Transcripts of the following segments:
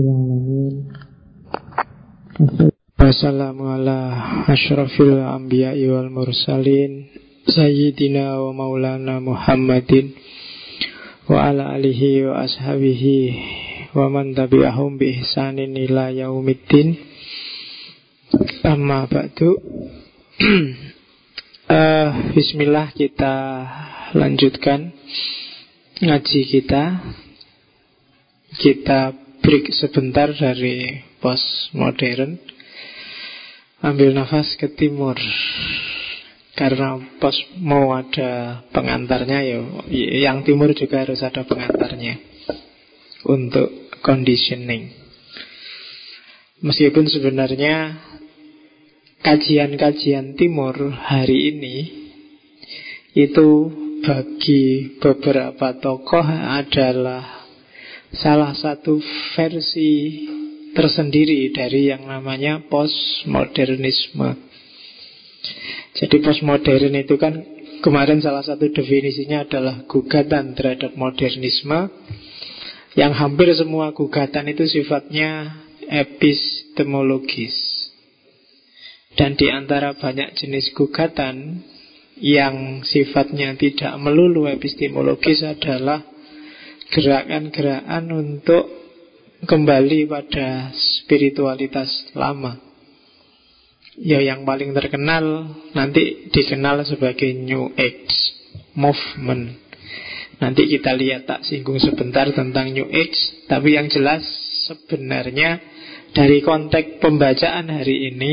Alamin. Wassalamu ala ashrafil anbiya'i wal mursalin Sayyidina wa maulana Muhammadin Wa ala alihi wa ashabihi Wa man tabi'ahum bi ihsanin ila yaumiddin. Amma ba'du. Uh, Bismillah kita lanjutkan Ngaji kita. Kita break sebentar dari postmodern Ambil nafas ke timur. Karena pos mau ada pengantarnya ya Yang timur juga harus ada pengantarnya Untuk conditioning. Meskipun sebenarnya Kajian-kajian timur hari ini Itu bagi beberapa tokoh adalah salah satu versi tersendiri dari yang namanya postmodernisme. Jadi postmodern itu kan kemarin salah satu definisinya adalah gugatan terhadap modernisme yang hampir semua gugatan itu sifatnya epistemologis. Dan di antara banyak jenis gugatan yang sifatnya tidak melulu epistemologis adalah gerakan-gerakan untuk kembali pada spiritualitas lama. Ya yang paling terkenal nanti dikenal sebagai New Age Movement. Nanti kita lihat tak singgung sebentar tentang New Age, tapi yang jelas sebenarnya dari konteks pembacaan hari ini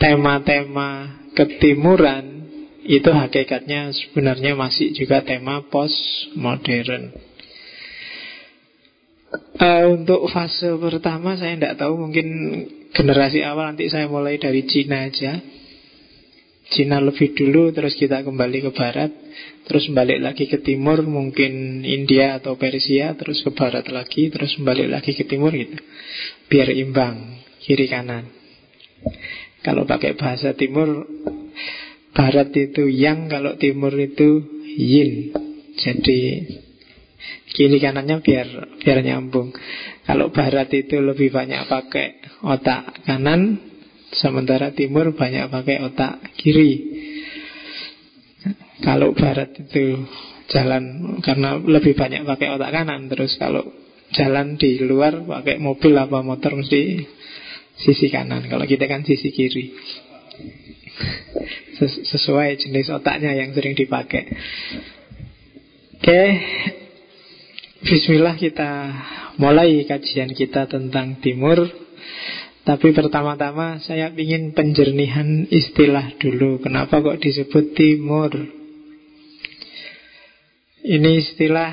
tema-tema ketimuran itu hakikatnya sebenarnya masih juga tema postmodern. Uh, untuk fase pertama saya tidak tahu mungkin generasi awal nanti saya mulai dari Cina aja. Cina lebih dulu terus kita kembali ke barat terus balik lagi ke timur mungkin India atau Persia terus ke barat lagi terus balik lagi ke timur gitu biar imbang kiri kanan kalau pakai bahasa timur Barat itu yang, kalau timur itu yin. Jadi kiri kanannya biar biar nyambung. Kalau barat itu lebih banyak pakai otak kanan, sementara timur banyak pakai otak kiri. Kalau barat itu jalan karena lebih banyak pakai otak kanan, terus kalau jalan di luar pakai mobil apa motor mesti sisi kanan. Kalau kita kan sisi kiri sesuai jenis otaknya yang sering dipakai. Oke, Bismillah kita mulai kajian kita tentang timur. Tapi pertama-tama saya ingin penjernihan istilah dulu. Kenapa kok disebut timur? Ini istilah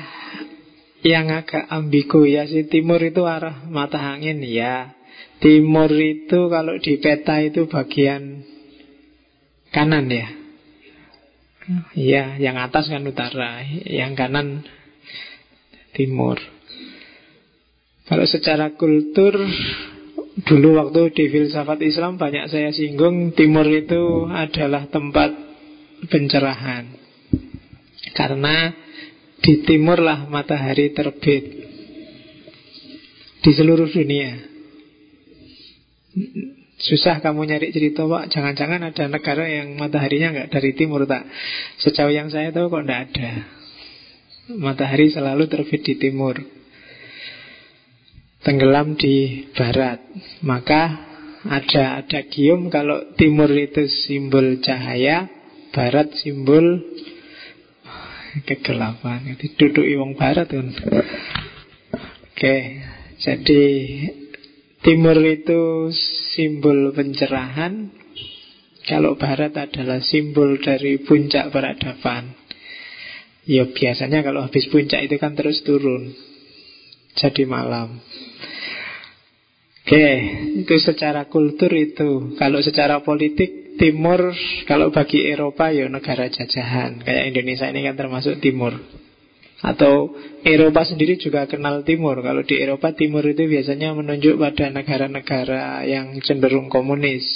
yang agak ambigu ya si timur itu arah mata angin ya. Timur itu kalau di peta itu bagian kanan ya. Iya, yang atas kan utara, yang kanan timur. Kalau secara kultur dulu waktu di filsafat Islam banyak saya singgung timur itu adalah tempat pencerahan. Karena di timurlah matahari terbit di seluruh dunia. Susah kamu nyari cerita pak. Jangan-jangan ada negara yang mataharinya nggak dari timur tak Sejauh yang saya tahu kok nggak ada. Matahari selalu terbit di timur. Tenggelam di barat. Maka ada ada gium kalau timur itu simbol cahaya Barat simbol kegelapan. Itu duduk iwang barat kan Oke Jadi Timur itu simbol pencerahan Kalau barat adalah simbol dari puncak peradaban. Ya biasanya kalau habis puncak itu kan terus turun Jadi malam. Oke, itu secara kultur itu. Kalau secara politik Timur, kalau bagi Eropa ya negara jajahan. Kayak Indonesia ini kan termasuk timur atau Eropa sendiri juga kenal timur Kalau di Eropa timur itu biasanya menunjuk pada negara-negara yang cenderung komunis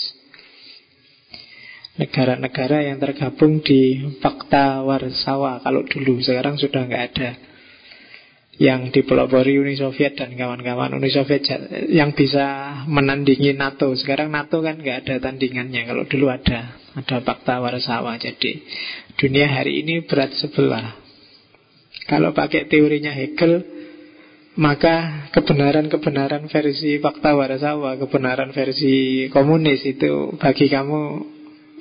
Negara-negara yang tergabung di Fakta Warsawa Kalau dulu, sekarang sudah nggak ada yang dipelopori Uni Soviet dan kawan-kawan Uni Soviet yang bisa menandingi NATO. Sekarang NATO kan nggak ada tandingannya. Kalau dulu ada, ada fakta Warsawa. Jadi dunia hari ini berat sebelah. Kalau pakai teorinya Hegel, maka kebenaran-kebenaran versi fakta Warsawa, kebenaran versi komunis itu bagi kamu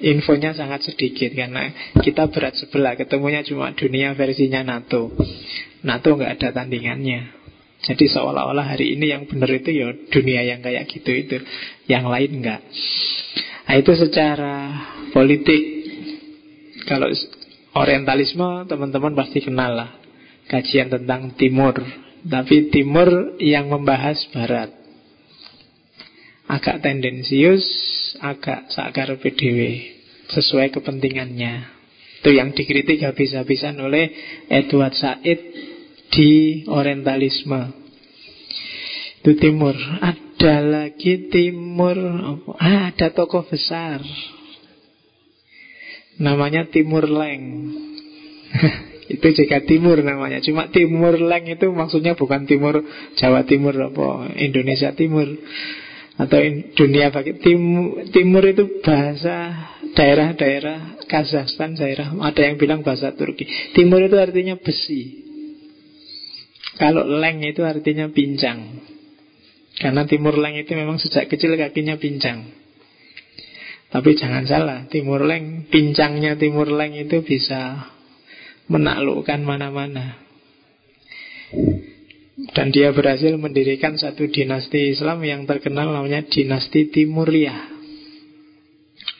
infonya sangat sedikit karena kita berat sebelah ketemunya cuma dunia versinya NATO NATO nggak ada tandingannya. Jadi seolah-olah hari ini yang benar itu ya dunia yang kayak gitu itu, yang lain enggak. Nah, itu secara politik. Kalau orientalisme teman-teman pasti kenal lah kajian tentang timur. Tapi timur yang membahas barat. Agak tendensius, agak sakar PDW sesuai kepentingannya. Itu yang dikritik habis-habisan oleh Edward Said di Orientalisme. Itu timur. Ada lagi timur. Ah, ada tokoh besar. Namanya Timur Leng. itu juga timur namanya. Cuma Timur Leng itu maksudnya bukan timur Jawa Timur apa Indonesia Timur atau dunia bagi timur, timur itu bahasa daerah-daerah Kazakhstan daerah ada yang bilang bahasa Turki. Timur itu artinya besi. Kalau leng itu artinya pincang. Karena timur leng itu memang sejak kecil kakinya pincang. Tapi jangan salah, timur leng, pincangnya timur leng itu bisa menaklukkan mana-mana. Dan dia berhasil mendirikan satu dinasti Islam yang terkenal namanya dinasti Timuriyah.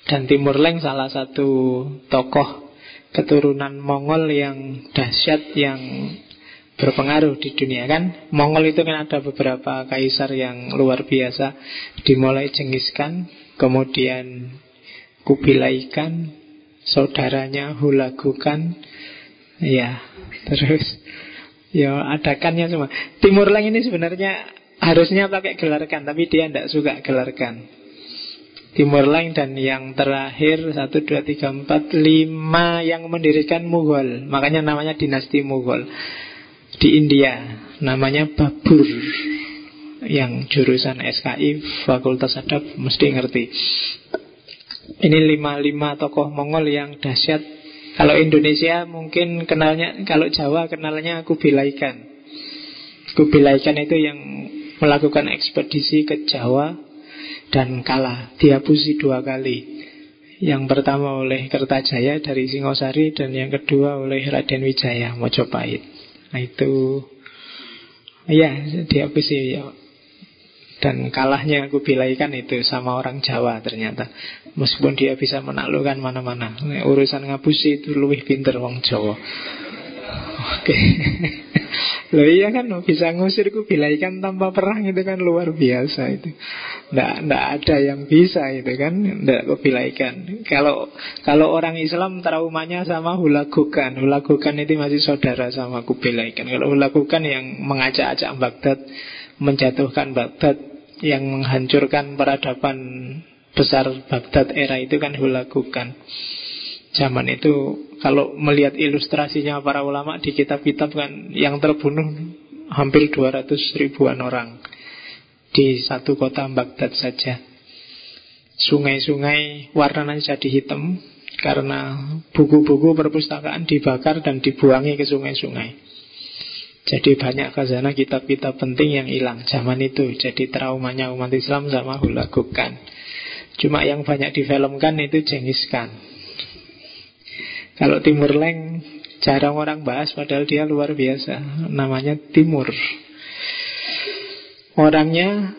Dan Timur Leng salah satu tokoh keturunan Mongol yang dahsyat yang berpengaruh di dunia kan Mongol itu kan ada beberapa kaisar yang luar biasa dimulai Genghis kemudian Kubilai Khan saudaranya Hulagu Khan ya terus ya ada kannya semua. Timur Leng ini sebenarnya harusnya pakai gelar kan tapi dia tidak suka gelar kan Timur Leng dan yang terakhir 1, 2, 3, 4, 5 yang mendirikan Mughal. Makanya namanya dinasti Mughal. Di India namanya Babur yang jurusan SKI Fakultas Adab mesti ngerti. Ini lima-lima tokoh Mongol yang dahsyat kalau Indonesia mungkin kenalnya kalau Jawa kenalnya Kubilaikan Kubilaikan itu yang melakukan ekspedisi ke Jawa dan kalah dihapusi dua kali. Yang pertama oleh Kertajaya dari Singosari dan yang kedua oleh Raden Wijaya Mojopahit Nah itu Ya dihabisi ya. Dan kalahnya aku bilaikan itu sama orang Jawa ternyata Meskipun dia bisa menaklukkan mana-mana Urusan ngapusi itu lebih pinter orang Jawa Oke Loh iya kan bisa ngusir kubilaikan tanpa perang itu kan luar biasa itu. Nggak, nggak ada yang bisa itu kan, nggak kubilaikan. Kalau kalau orang Islam traumanya sama hulagukan. Hulagukan itu masih saudara sama kubilaikan. Kalau hulagukan yang mengajak-ajak Baghdad, menjatuhkan Baghdad, yang menghancurkan peradaban besar Baghdad era itu kan hulagukan. Zaman itu kalau melihat ilustrasinya para ulama di kitab-kitab kan yang terbunuh hampir 200 ribuan orang di satu kota Baghdad saja. Sungai-sungai warnanya jadi hitam karena buku-buku perpustakaan dibakar dan dibuangi ke sungai-sungai. Jadi banyak khazanah kitab-kitab penting yang hilang zaman itu. Jadi traumanya umat Islam sama hulagukan. Cuma yang banyak difilmkan itu Genghis Khan. Kalau Timur Leng jarang orang bahas padahal dia luar biasa. Namanya Timur. Orangnya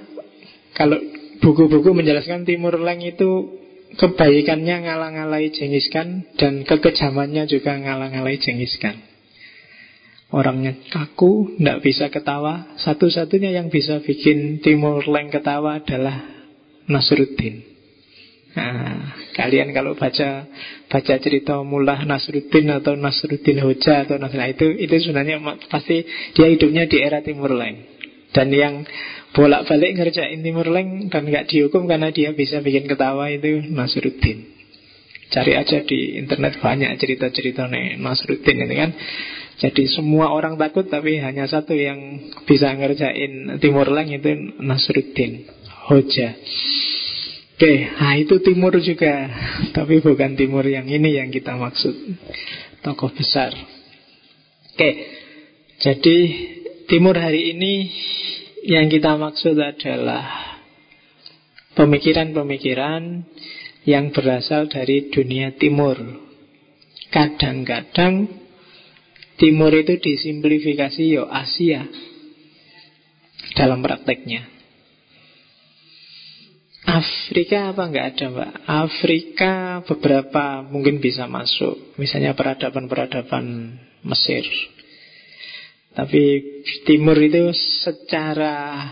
kalau buku-buku menjelaskan Timur Leng itu kebaikannya ngalang-alai Genghis Khan dan kekejamannya juga ngalang-alai Genghis Khan. Orangnya kaku, tidak bisa ketawa. Satu-satunya yang bisa bikin Timur Leng ketawa adalah Nasruddin. Nah, kalian kalau baca baca cerita Mullah Nasruddin atau Nasruddin Hoja atau Nasruddin itu itu sebenarnya pasti dia hidupnya di era Timur Leng. Dan yang bolak-balik ngerjain Timur Leng dan nggak dihukum karena dia bisa bikin ketawa itu Nasruddin. Cari aja di internet banyak cerita-cerita nih Nasruddin ini kan Jadi semua orang takut tapi hanya satu yang bisa ngerjain Timur Leng itu Nasruddin Hoja. Oke, nah itu Timur juga. Tapi bukan Timur yang ini yang kita maksud. Tokoh besar. Oke, jadi Timur hari ini yang kita maksud adalah pemikiran-pemikiran yang berasal dari dunia timur. Kadang-kadang timur itu disimplifikasi yo Asia dalam prakteknya. Afrika apa enggak ada mbak? Afrika beberapa mungkin bisa masuk Misalnya peradaban-peradaban Mesir Tapi timur itu secara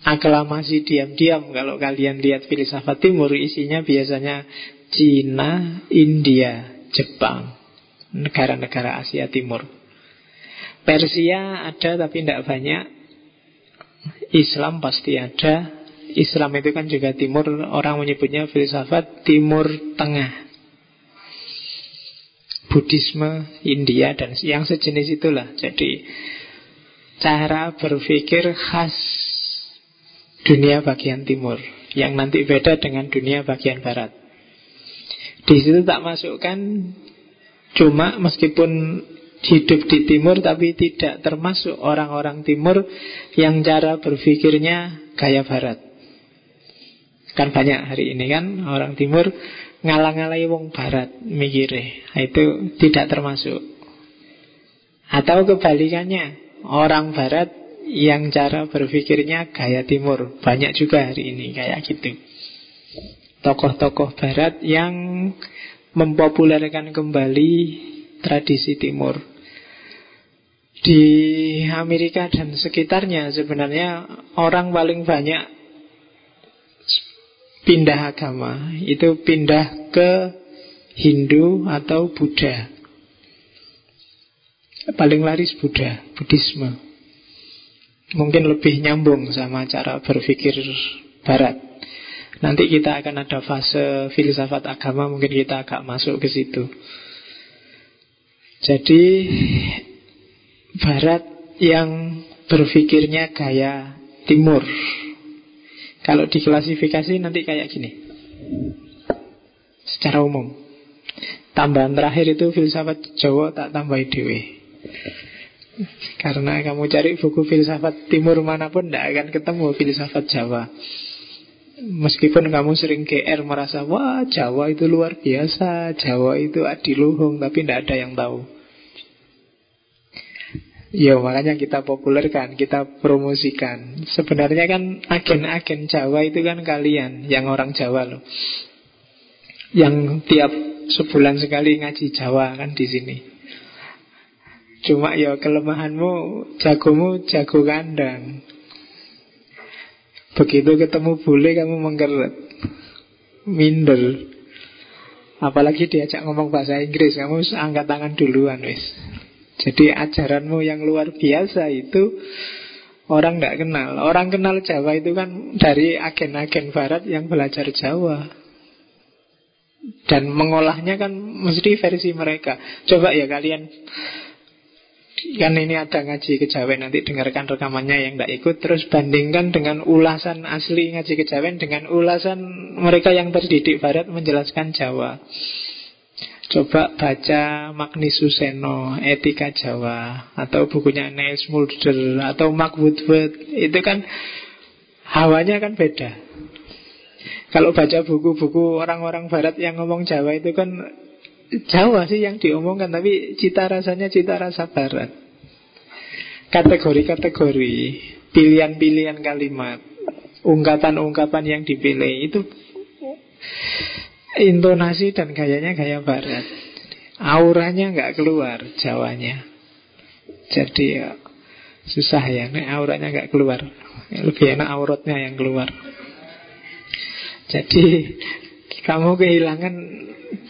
aklamasi diam-diam kalau kalian lihat filsafat timur isinya biasanya Cina, India, Jepang, negara-negara Asia Timur. Persia ada tapi tidak banyak. Islam pasti ada. Islam itu kan juga timur, orang menyebutnya filsafat timur tengah. Buddhisme, India dan yang sejenis itulah. Jadi cara berpikir khas dunia bagian timur yang nanti beda dengan dunia bagian barat. Di situ tak masukkan cuma meskipun hidup di timur tapi tidak termasuk orang-orang timur yang cara berpikirnya gaya barat. Kan banyak hari ini kan orang timur ngalang-alai wong barat mikire. Nah, itu tidak termasuk. Atau kebalikannya, orang barat yang cara berpikirnya gaya timur. Banyak juga hari ini kayak gitu. Tokoh-tokoh barat yang mempopulerkan kembali tradisi timur. Di Amerika dan sekitarnya sebenarnya orang paling banyak pindah agama itu pindah ke Hindu atau Buddha. Paling laris Buddha, Buddhisme. Mungkin lebih nyambung sama cara berpikir barat Nanti kita akan ada fase filsafat agama Mungkin kita agak masuk ke situ Jadi Barat yang berpikirnya gaya timur Kalau diklasifikasi nanti kayak gini. Secara umum. Tambahan terakhir itu filsafat Jawa tak tambah dewe karena kamu cari buku filsafat timur mana pun Tidak akan ketemu filsafat Jawa. Meskipun kamu sering GR merasa Wah Jawa itu luar biasa Jawa itu adiluhung Tapi tidak ada yang tahu Ya makanya kita populerkan Kita promosikan Sebenarnya kan agen-agen Jawa itu kan kalian Yang orang Jawa loh Yang tiap sebulan sekali ngaji Jawa kan di sini Cuma ya kelemahanmu jagomu jago kandang. Begitu ketemu bule kamu mengkeret. Minder. Apalagi diajak ngomong bahasa Inggris, kamu angkat tangan duluan wis. Jadi ajaranmu yang luar biasa itu orang tidak kenal. Orang kenal Jawa itu kan dari agen-agen Barat yang belajar Jawa. Dan mengolahnya kan mesti versi mereka. Coba ya kalian Kan ini ada ngaji kejawen Nanti dengarkan rekamannya yang tidak ikut Terus bandingkan dengan ulasan asli ngaji kejawen Dengan ulasan mereka yang terdidik barat Menjelaskan Jawa Coba baca Magni Suseno Etika Jawa Atau bukunya Niels Mulder Atau Mark Woodward. Itu kan Hawanya kan beda. Kalau baca buku-buku orang-orang barat yang ngomong Jawa itu kan Jawa sih yang diomongkan Tapi cita rasanya cita rasa barat. Kategori-kategori Pilihan-pilihan kalimat Ungkapan-ungkapan yang dipilih Itu Intonasi dan gayanya gaya barat Auranya nggak keluar Jawanya Jadi ya Susah ya, nih auranya nggak keluar Lebih enak auratnya yang keluar Jadi Kamu kehilangan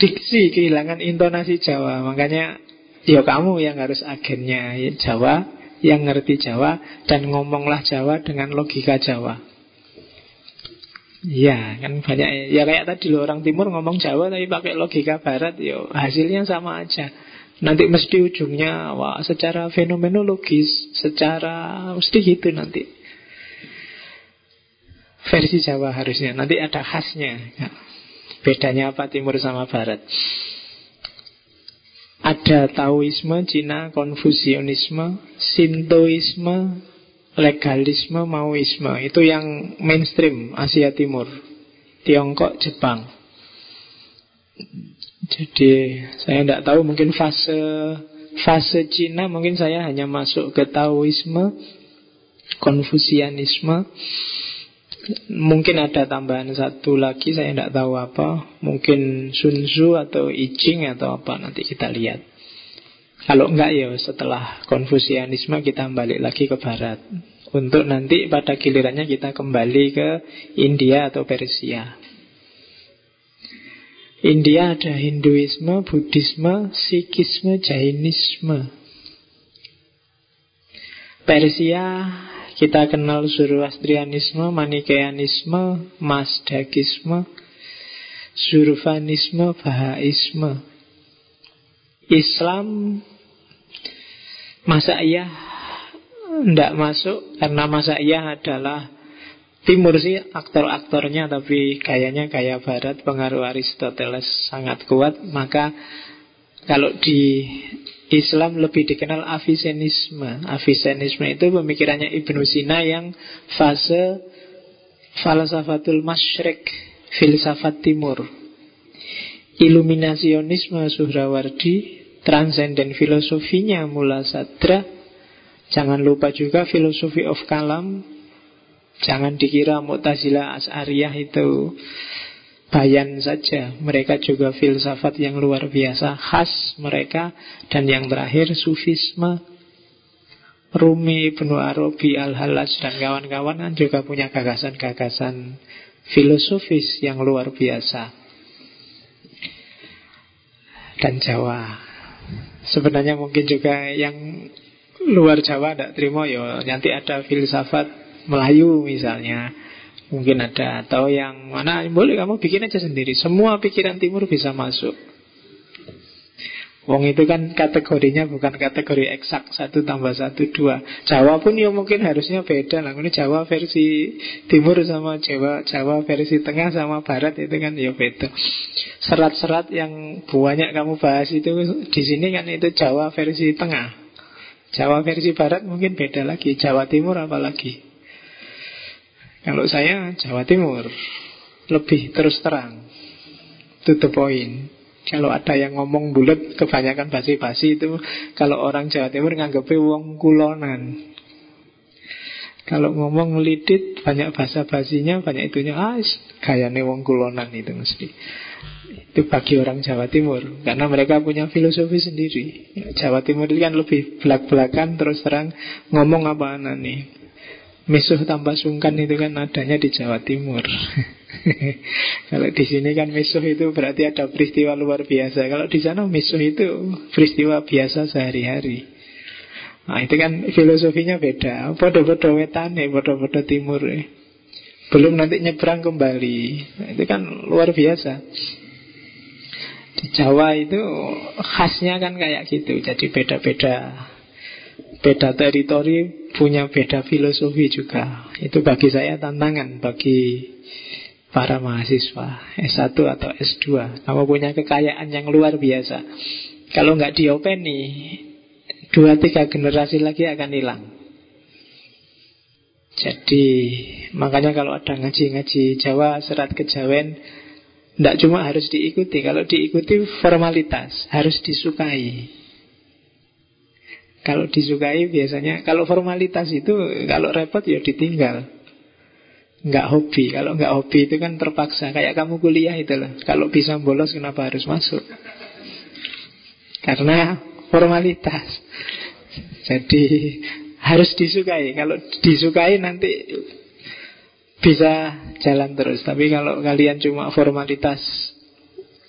diksi, kehilangan intonasi Jawa. Makanya ya kamu yang harus agennya Jawa, yang ngerti Jawa dan ngomonglah Jawa dengan logika Jawa. Ya kan banyak ya kayak tadi loh orang timur ngomong Jawa tapi pakai logika barat yo ya hasilnya sama aja Nanti mesti ujungnya wah secara fenomenologis, secara mesti gitu nanti. Versi Jawa harusnya. Nanti ada khasnya. Bedanya apa timur sama barat? Ada Taoisme, Cina, Konfusionisme, Sintoisme, legalisme, Maoisme. Itu yang mainstream Asia Timur. Tiongkok, Jepang. Jadi saya tidak tahu mungkin fase fase Cina mungkin saya hanya masuk ke Taoisme, Konfusianisme. Mungkin ada tambahan satu lagi saya tidak tahu apa. Mungkin Sun Tzu atau I Ching atau apa nanti kita lihat. Kalau enggak ya setelah Konfusianisme kita balik lagi ke Barat. Untuk nanti pada gilirannya kita kembali ke India atau Persia. India ada Hinduisme, Buddhisme, Sikhisme, Jainisme. Persia kita kenal Zoroastrianisme, Manikeanisme, Masdakisme, Zurfanisme, Bahaisme. Islam masa iya? Tidak masuk karena masa iya adalah Timur sih aktor-aktornya tapi gayanya gaya barat pengaruh Aristoteles sangat kuat. Maka kalau di Islam lebih dikenal Avicennisme Avicennisme itu pemikirannya Ibnu Sina yang fase falsafatul masyrik filsafat timur. Iluminasionisme Suhrawardi Transenden filosofinya Mula Sadra Jangan lupa juga filosofi of kalam Jangan dikira Mu'tazilah As'ariyah itu bayan saja. Mereka juga filsafat yang luar biasa, khas mereka. Dan yang terakhir, Sufisme. Rumi, Ibnu Arabi, Al-Halaj, dan kawan-kawan kan juga punya gagasan-gagasan filosofis yang luar biasa. Dan Jawa. Sebenarnya mungkin juga yang luar Jawa tidak terima ya nanti ada filsafat Melayu misalnya. Mungkin ada. Atau yang mana boleh kamu bikin aja sendiri. Semua pikiran timur bisa masuk Wong itu kan kategorinya bukan kategori eksak Satu tambah satu dua. Jawa pun ya mungkin harusnya beda lah. Ini Jawa versi timur sama Jawa Jawa versi tengah sama barat itu kan ya beda. Serat-serat yang banyak kamu bahas itu di sini kan itu Jawa versi tengah. Jawa versi barat mungkin beda lagi Jawa timur apalagi. Kalau saya Jawa Timur Lebih terus terang. To the point Kalau ada yang ngomong bulat Kebanyakan basi-basi itu. Kalau orang Jawa Timur nganggepnya wong kulonan. Kalau ngomong lidit Banyak bahasa basinya Banyak itunya. Ah, Gayanya wong kulonan itu mesti. Itu bagi orang Jawa Timur. Karena mereka punya filosofi sendiri. Jawa Timur itu kan lebih belak-belakan Terus terang ngomong apa nih? Misuh tanpa sungkan itu kan adanya di Jawa Timur. Kalau di sini kan misuh itu berarti ada peristiwa luar biasa. Kalau di sana misuh itu peristiwa biasa sehari-hari. Nah itu kan filosofinya beda. Bodoh-bodoh wetane, bodoh-bodoh timur. Belum nanti nyebrang kembali. Nah, itu kan luar biasa. Di Jawa itu khasnya kan kayak gitu. Jadi beda-beda beda teritori punya beda filosofi juga. Itu bagi saya tantangan bagi para mahasiswa S1 atau S2. Kamu punya kekayaan yang luar biasa. Kalau nggak diopeni, dua tiga generasi lagi akan hilang. Jadi makanya kalau ada ngaji-ngaji Jawa serat kejawen Tidak cuma harus diikuti Kalau diikuti formalitas Harus disukai kalau disukai biasanya Kalau formalitas itu Kalau repot ya ditinggal Nggak hobi. Kalau nggak hobi itu kan terpaksa. Kayak kamu kuliah itu lah Kalau bisa bolos kenapa harus masuk? Karena formalitas. Jadi harus disukai. Kalau disukai nanti Bisa jalan terus. Tapi kalau kalian cuma formalitas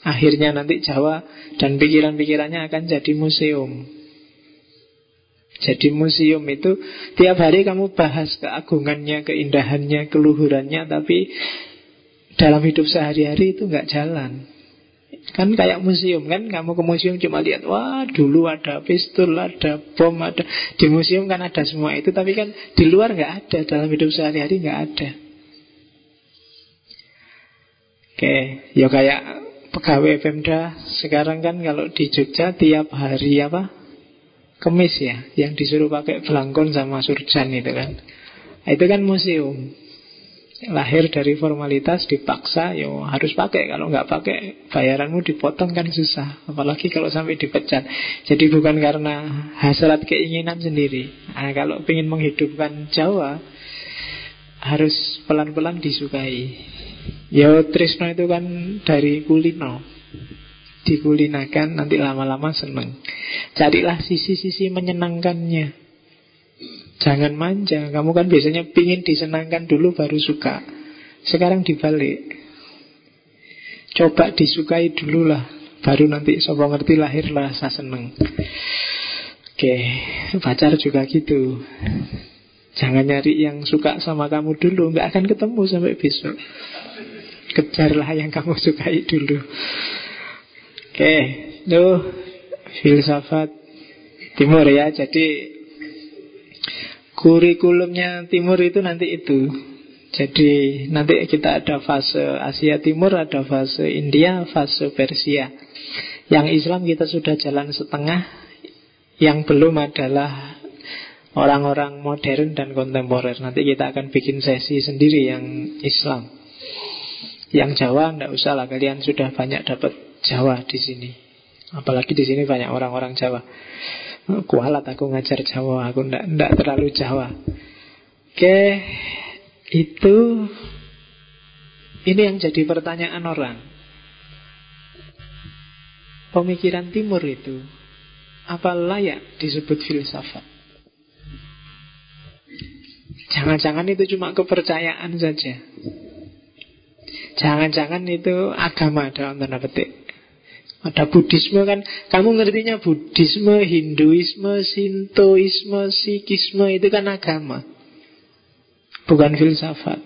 Akhirnya nanti Jawa Dan pikiran-pikirannya akan jadi museum jadi museum itu tiap hari kamu bahas keagungannya, keindahannya, keluhurannya, tapi dalam hidup sehari-hari itu nggak jalan. Kan kayak museum kan? Kamu ke museum cuma lihat Wah dulu ada pistol, ada bom ada Di museum kan ada semua itu Tapi kan di luar nggak ada Dalam hidup sehari-hari nggak ada. Oke Ya kayak pegawai Pemda Sekarang kan kalau di Jogja Tiap hari apa Kemis ya Yang disuruh pakai belangkon sama surjan itu kan. Itu kan museum. Lahir dari formalitas dipaksa ya harus pakai. Kalau nggak pakai bayaranmu dipotong kan susah. Apalagi kalau sampai dipecat. Jadi bukan karena hasrat keinginan sendiri. Nah, kalau ingin menghidupkan Jawa harus pelan-pelan disukai. Ya Trisno itu kan dari kulino dikulinakan nanti lama-lama seneng. Carilah sisi-sisi menyenangkannya. Jangan manja Kamu kan biasanya pingin disenangkan dulu baru suka. Sekarang dibalik. Coba disukai dulu lah Baru nanti sopo ngerti lahirlah rasa seneng. Oke Pacar juga gitu. Jangan nyari yang suka sama kamu dulu Nggak akan ketemu sampai besok. Kejarlah yang kamu sukai dulu Oke Tuh Filsafat Timur ya. Jadi Kurikulumnya timur itu nanti itu. Jadi nanti kita ada fase Asia Timur, ada fase India, fase Persia. Yang Islam kita sudah jalan setengah Yang belum adalah orang-orang modern dan kontemporer. Nanti kita akan bikin sesi sendiri yang Islam. Yang Jawa tidak usah lah Kalian sudah banyak dapat Jawa di sini. Apalagi di sini banyak orang-orang Jawa. Kualat aku ngajar Jawa Aku ndak, ndak terlalu Jawa. Oke Itu Ini yang jadi pertanyaan orang. Pemikiran timur itu Apa layak disebut filsafat? Jangan-jangan itu cuma kepercayaan saja. Jangan-jangan itu agama dalam tanda petik ada Buddhisme kan? Kamu ngertinya Buddhisme, Hinduisme, Sintoisme, Sikisme Itu kan agama. Bukan filsafat.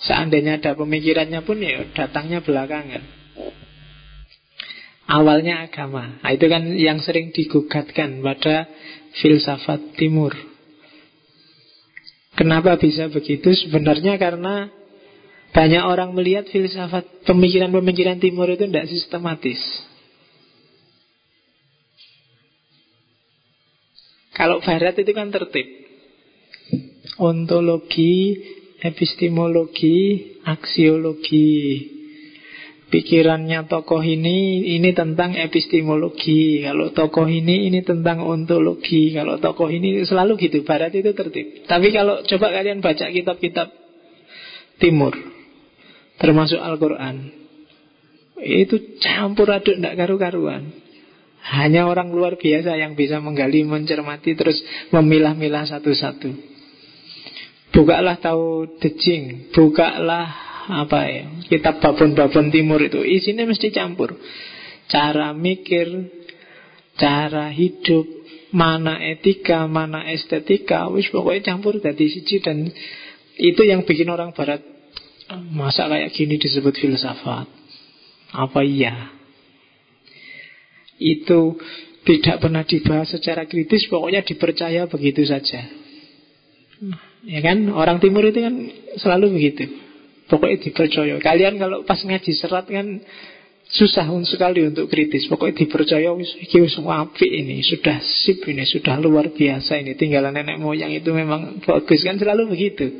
Seandainya ada pemikirannya pun ya datangnya belakangan. Awalnya agama. Nah, Itu kan yang sering digugatkan pada filsafat timur. Kenapa bisa begitu? Sebenarnya karena banyak orang melihat filsafat pemikiran-pemikiran timur itu tidak sistematis. Kalau barat itu kan tertib. Ontologi, epistemologi, aksiologi. Pikirannya tokoh ini, ini tentang epistemologi. Kalau tokoh ini, ini tentang ontologi. Kalau tokoh ini selalu gitu. Barat itu tertib. Tapi kalau coba kalian baca kitab-kitab timur, Termasuk Al-Quran. Itu campur aduk tidak karu-karuan. Hanya orang luar biasa yang bisa menggali, mencermati Terus memilah-milah satu-satu. Bukalah tahu decing Bukalah apa ya Kitab babon-babon timur itu. Isinya mesti campur. Cara mikir Cara hidup Mana etika, mana estetika Wis pokoknya campur dari siji Dan itu yang bikin orang barat Masa kayak gini disebut filsafat? Apa iya? Itu tidak pernah dibahas secara kritis, pokoknya dipercaya begitu saja. Ya kan? Orang timur itu kan selalu begitu. Pokoknya dipercaya. Kalian kalau pas ngaji serat kan susah sekali untuk kritis. Pokoknya dipercaya wis semua api ini, sudah sip ini, sudah luar biasa ini. Tinggalan nenek moyang itu memang bagus kan selalu begitu.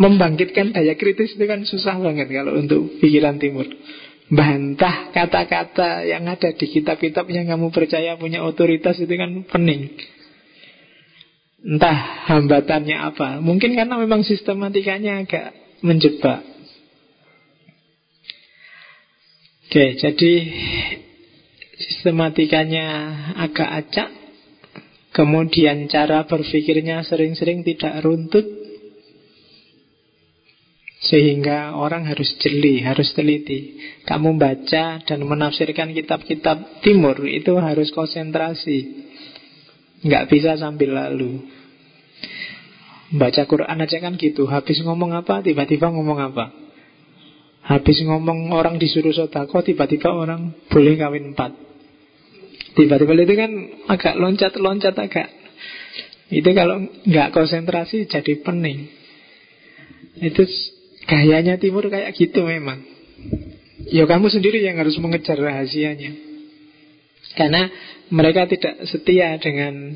Membangkitkan daya kritis itu kan susah banget kalau untuk pikiran timur. Bantah kata-kata yang ada di kitab-kitab yang kamu percaya punya otoritas itu kan pening. Entah hambatannya apa. Mungkin karena memang sistematikanya agak menjebak. Oke, jadi sistematikanya agak acak. Kemudian cara berpikirnya sering-sering tidak runtut sehingga orang harus jeli, harus teliti. Kamu baca dan menafsirkan kitab-kitab timur itu harus konsentrasi. Nggak bisa sambil lalu. Baca Quran aja kan gitu. Habis ngomong apa, tiba-tiba ngomong apa. Habis ngomong orang disuruh sodako, tiba-tiba orang boleh kawin empat. Tiba-tiba itu kan agak loncat-loncat agak. Itu kalau nggak konsentrasi jadi pening. Itu gayanya timur kayak gitu memang. Ya kamu sendiri yang harus mengejar rahasianya. Karena mereka tidak setia dengan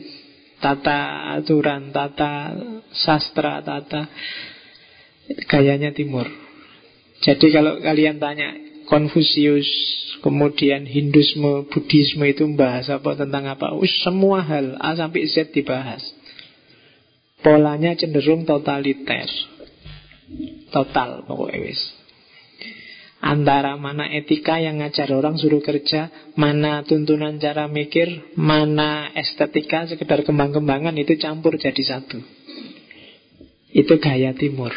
tata aturan, tata sastra, tata gayanya timur. Jadi kalau kalian tanya Konfusius, kemudian Hindusme, Buddhisme itu membahas apa tentang apa? Us, semua hal A sampai Z dibahas. Polanya cenderung totaliter. Total pokoknya wis. Antara mana etika yang ngajar orang suruh kerja, mana tuntunan cara mikir, mana estetika sekedar kembang-kembangan itu campur jadi satu. Itu gaya timur.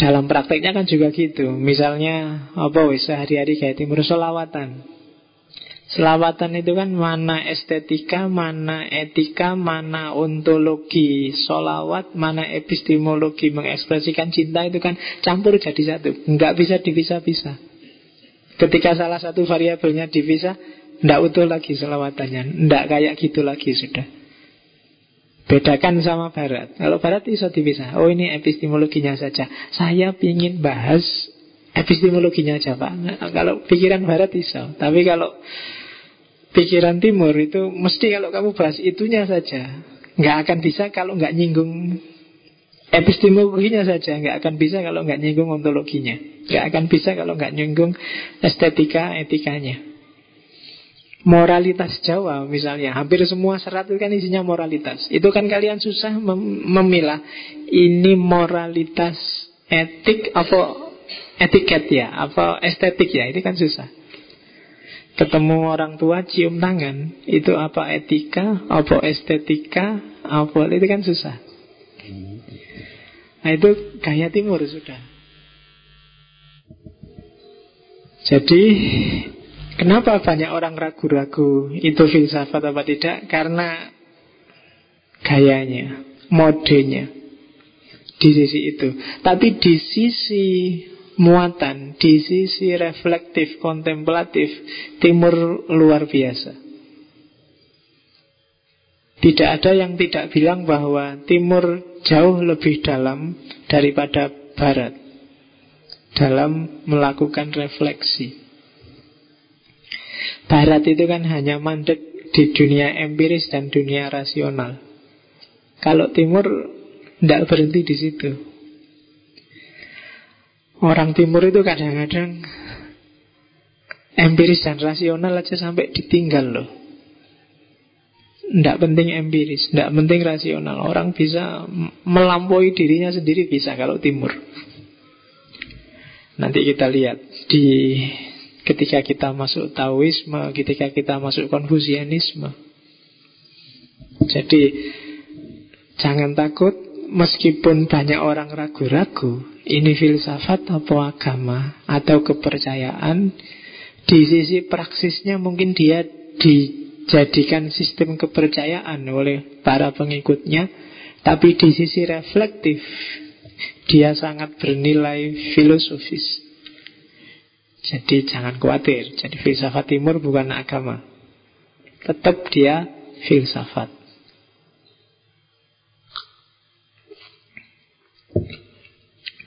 Dalam prakteknya kan juga gitu. Misalnya apa wis sehari-hari kayak timur selawatan. Selawatan itu kan mana estetika, mana etika, mana ontologi solawat, mana epistemologi mengekspresikan cinta itu kan campur jadi satu. Nggak bisa dipisah-pisah. Ketika salah satu variabelnya dipisah, nggak utuh lagi selawatannya. Nggak kayak gitu lagi sudah. Bedakan sama barat. Kalau barat bisa dipisah. Oh ini epistemologinya saja. Saya ingin bahas epistemologinya aja Pak. Nah, kalau pikiran barat bisa. Tapi kalau pikiran timur itu mesti kalau kamu bahas itunya saja. Nggak akan bisa kalau nggak nyinggung epistemologinya saja. Nggak akan bisa kalau nggak nyinggung ontologinya. Nggak akan bisa kalau nggak nyinggung estetika etikanya. Moralitas Jawa misalnya. Hampir semua serat itu kan isinya moralitas. Itu kan kalian susah mem memilah. Ini moralitas etik Apa etiket ya? Apa estetik ya? Ini kan susah. Ketemu orang tua cium tangan. Itu apa etika? Apa estetika? Apa? Itu kan susah. Nah itu gaya timur sudah. Jadi Kenapa banyak orang ragu-ragu itu filsafat apa tidak? Karena gayanya, modenya di sisi itu. Tapi di sisi muatan, di sisi reflektif, kontemplatif, timur luar biasa. Tidak ada yang tidak bilang bahwa timur jauh lebih dalam daripada barat dalam melakukan refleksi. Barat itu kan hanya mandek di dunia empiris dan dunia rasional. Kalau timur tidak berhenti di situ. Orang timur itu kadang-kadang empiris dan rasional aja sampai ditinggal loh. Tidak penting empiris, tidak penting rasional. Orang bisa melampaui dirinya sendiri bisa kalau timur. Nanti kita lihat di ketika kita masuk Taoisme, ketika kita masuk Konfusianisme. Jadi jangan takut meskipun banyak orang ragu-ragu ini filsafat atau agama atau kepercayaan di sisi praksisnya mungkin dia dijadikan sistem kepercayaan oleh para pengikutnya tapi di sisi reflektif dia sangat bernilai filosofis jadi jangan khawatir. Jadi filsafat timur bukan agama. Tetap dia filsafat.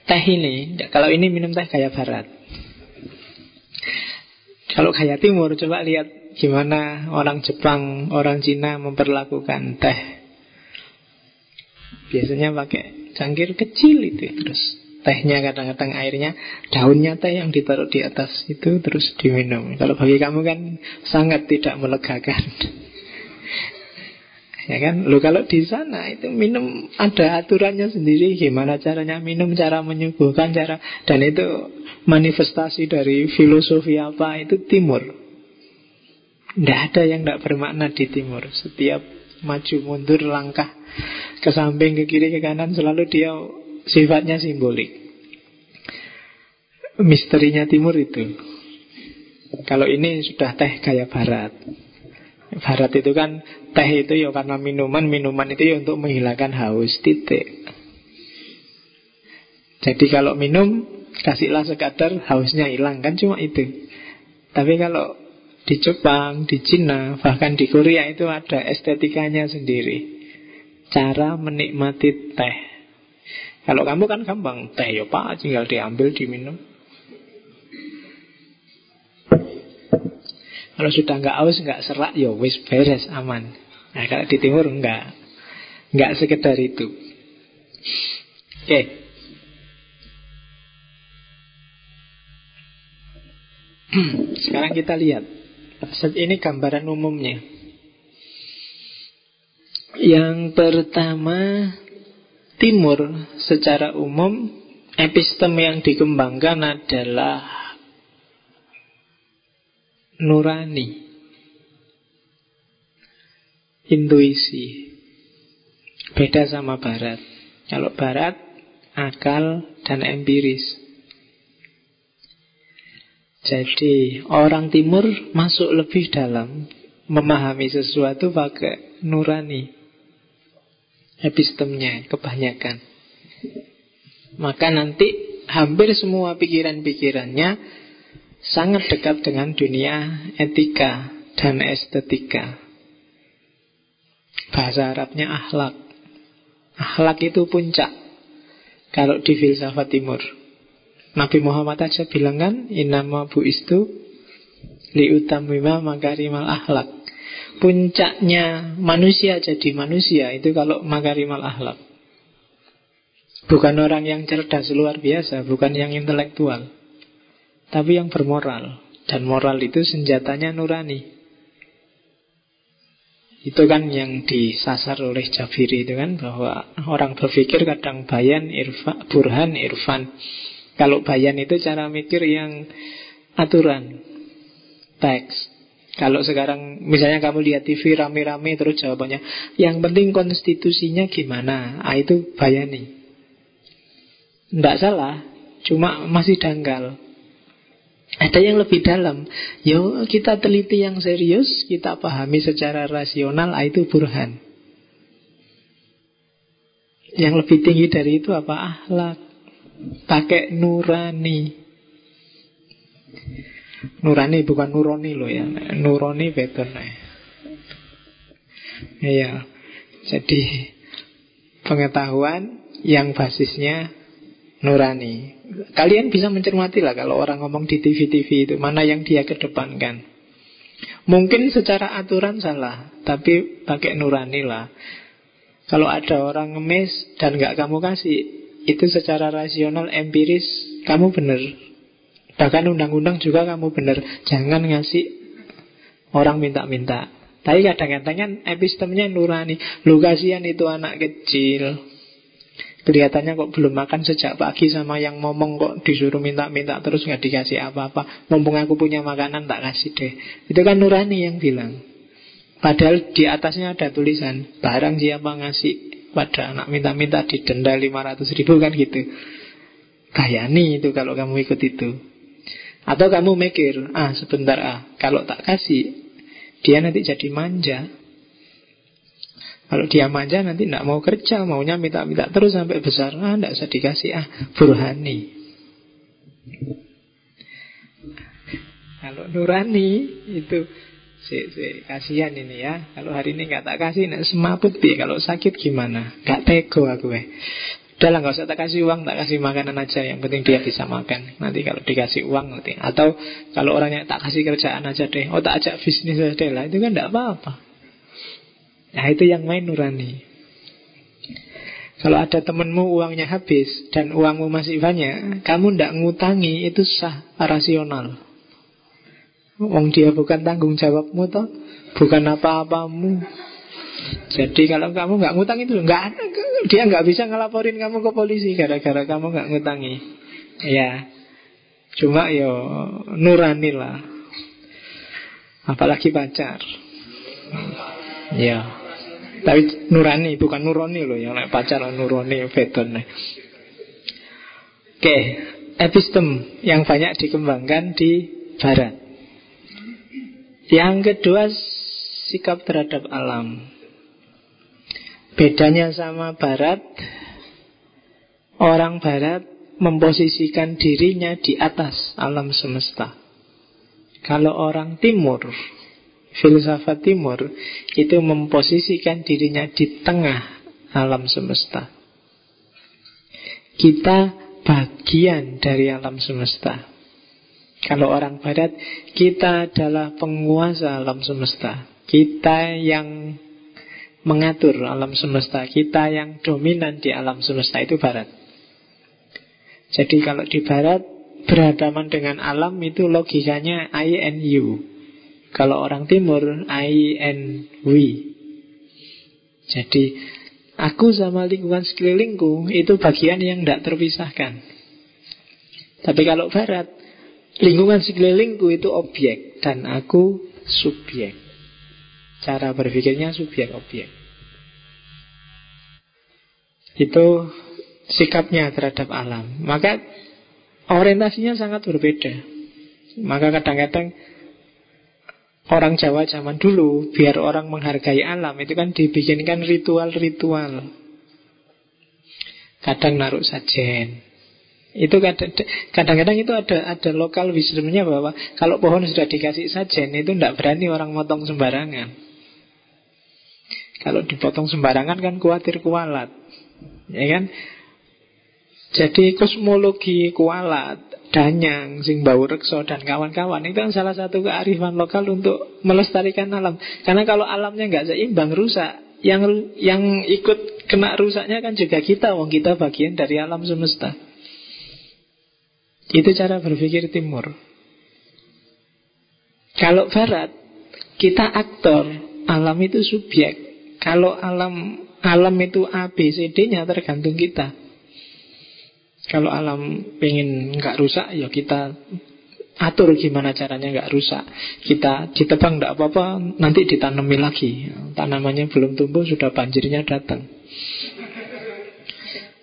Teh ini, kalau ini minum teh kayak barat. Kalau kayak timur, coba lihat gimana orang Jepang, orang Cina memperlakukan teh. Biasanya pakai cangkir kecil itu terus tehnya kadang-kadang airnya daunnya teh yang ditaruh di atas itu terus diminum. Kalau bagi kamu kan sangat tidak melegakan. Ya kan? Lo kalau di sana itu minum ada aturannya sendiri gimana caranya minum cara menyuguhkan cara dan itu manifestasi dari filosofi apa itu timur. Tidak ada yang tidak bermakna di timur. Setiap maju mundur langkah ke samping ke kiri ke kanan selalu dia sifatnya simbolik. Misterinya timur itu. Kalau ini sudah teh kayak barat. Barat itu kan teh itu ya karena minuman, minuman itu ya untuk menghilangkan haus, titik. Jadi kalau minum kasihlah sekadar hausnya hilang kan cuma itu. Tapi kalau di Jepang, di Cina, bahkan di Korea itu ada estetikanya sendiri. Cara menikmati teh. Kalau kamu kan gampang, teh ya pak, tinggal diambil, diminum. Kalau sudah nggak aus, nggak serak, ya wis beres, aman. Nah kalau di timur enggak. Enggak sekedar itu. Oke. Okay. Sekarang kita lihat. Ini gambaran umumnya. Yang pertama, timur secara umum epistem yang dikembangkan adalah nurani. Intuisi. Beda sama barat. Kalau barat akal dan empiris. Jadi orang timur masuk lebih dalam memahami sesuatu pakai nurani epistemnya kebanyakan. Maka nanti hampir semua pikiran-pikirannya sangat dekat dengan dunia etika dan estetika. Bahasa Arabnya akhlak. Akhlak itu puncak kalau di filsafat timur. Nabi Muhammad aja bilang kan, Inama bu istu liutamima makarimal akhlak. Puncaknya manusia jadi manusia itu kalau makarimal akhlak. Bukan orang yang cerdas luar biasa, bukan yang intelektual. Tapi yang bermoral. Dan moral itu senjatanya nurani. Itu kan yang disasar oleh Jabiri itu kan bahwa orang berpikir kadang bayan, irfa, burhan, irfan. Kalau bayan itu cara mikir yang aturan, teks. Kalau sekarang misalnya kamu lihat TV rame-rame terus jawabannya Yang penting konstitusinya gimana? Ah, Itu bayani Tidak salah Cuma masih dangkal. Ada yang lebih dalam. Yo kita teliti yang serius Kita pahami secara rasional ah, Itu burhan. Yang lebih tinggi dari itu apa? Akhlak. Pakai nurani Nurani bukan nuroni loh ya. Nuroni beton. Iya. Jadi pengetahuan yang basisnya nurani. Kalian bisa mencermati lah kalau orang ngomong di TV-TV itu mana yang dia kedepankan. Mungkin secara aturan salah, tapi pakai nurani lah. Kalau ada orang ngemis dan nggak kamu kasih, itu secara rasional empiris kamu benar Bahkan undang-undang juga kamu benar Jangan ngasih orang minta-minta Tapi kadang-kadang kan epistemnya nurani Lu kasihan itu anak kecil Kelihatannya kok belum makan sejak pagi sama yang ngomong kok disuruh minta-minta terus nggak dikasih apa-apa. Mumpung aku punya makanan tak kasih deh. Itu kan nurani yang bilang. Padahal di atasnya ada tulisan barang siapa ngasih pada anak minta-minta didenda 500 ribu kan gitu. Kayani itu kalau kamu ikut itu. Atau kamu mikir, ah sebentar ah, kalau tak kasih, dia nanti jadi manja. Kalau dia manja nanti tidak mau kerja, maunya minta-minta terus sampai besar. Ah, tidak usah dikasih, ah, burhani. Kalau nurani itu si, si, kasihan ini ya. Kalau hari ini nggak tak kasih, nak semaput bi. Kalau sakit gimana? Gak tego aku eh. Udah lah gak usah tak kasih uang Tak kasih makanan aja. Yang penting dia bisa makan. Nanti kalau dikasih uang nanti. Atau kalau orangnya tak kasih kerjaan aja deh. Oh tak ajak bisnis aja lah. Itu kan tidak apa-apa. Nah itu yang main nurani. Kalau ada temenmu uangnya habis Dan uangmu masih banyak Kamu tidak ngutangi Itu sah rasional. Wong dia bukan tanggung jawabmu toh. Bukan apa-apamu jadi kalau kamu nggak ngutang itu nggak dia nggak bisa ngelaporin kamu ke polisi gara-gara kamu nggak ngutangi. Ya, cuma yo nurani lah. Apalagi pacar. Ya. Tapi nurani bukan nuroni loh yang pacar nuroni beton. Oke, epistem yang banyak dikembangkan di barat. Yang kedua sikap terhadap alam. Bedanya sama barat Orang barat memposisikan dirinya di atas alam semesta. Kalau orang timur, filsafat timur, itu memposisikan dirinya di tengah alam semesta. Kita bagian dari alam semesta. Kalau orang barat, kita adalah penguasa alam semesta. Kita yang mengatur alam semesta. Kita yang dominan di alam semesta itu barat. Jadi kalau di barat, berhadapan dengan alam itu logikanya I and you. Kalau orang timur, I and we. Jadi aku sama lingkungan sekelilingku itu bagian yang tidak terpisahkan. Tapi kalau barat, Lingkungan sekelilingku itu objek dan aku subjek. Cara berpikirnya subjek objek. Itu sikapnya terhadap alam. Maka orientasinya sangat berbeda. Maka kadang-kadang orang Jawa zaman dulu biar orang menghargai alam itu kan dibikinkan ritual-ritual. Kadang naruh sajen, itu kadang-kadang itu ada ada lokal wisdomnya bahwa kalau pohon sudah dikasih sajen itu tidak berani orang motong sembarangan. Kalau dipotong sembarangan kan khawatir kualat, ya kan? Jadi kosmologi kualat, danyang, sing bau rekso dan kawan-kawan itu kan salah satu kearifan lokal untuk melestarikan alam. Karena kalau alamnya nggak seimbang rusak, yang yang ikut kena rusaknya kan juga kita, wong kita bagian dari alam semesta. Itu cara berpikir timur. Kalau barat, kita aktor, alam itu subjek. Kalau alam alam itu A, B, C, D-nya tergantung kita. Kalau alam pengen nggak rusak, ya kita atur gimana caranya nggak rusak. Kita ditebang nggak apa-apa, nanti ditanami lagi. Tanamannya belum tumbuh, sudah banjirnya datang.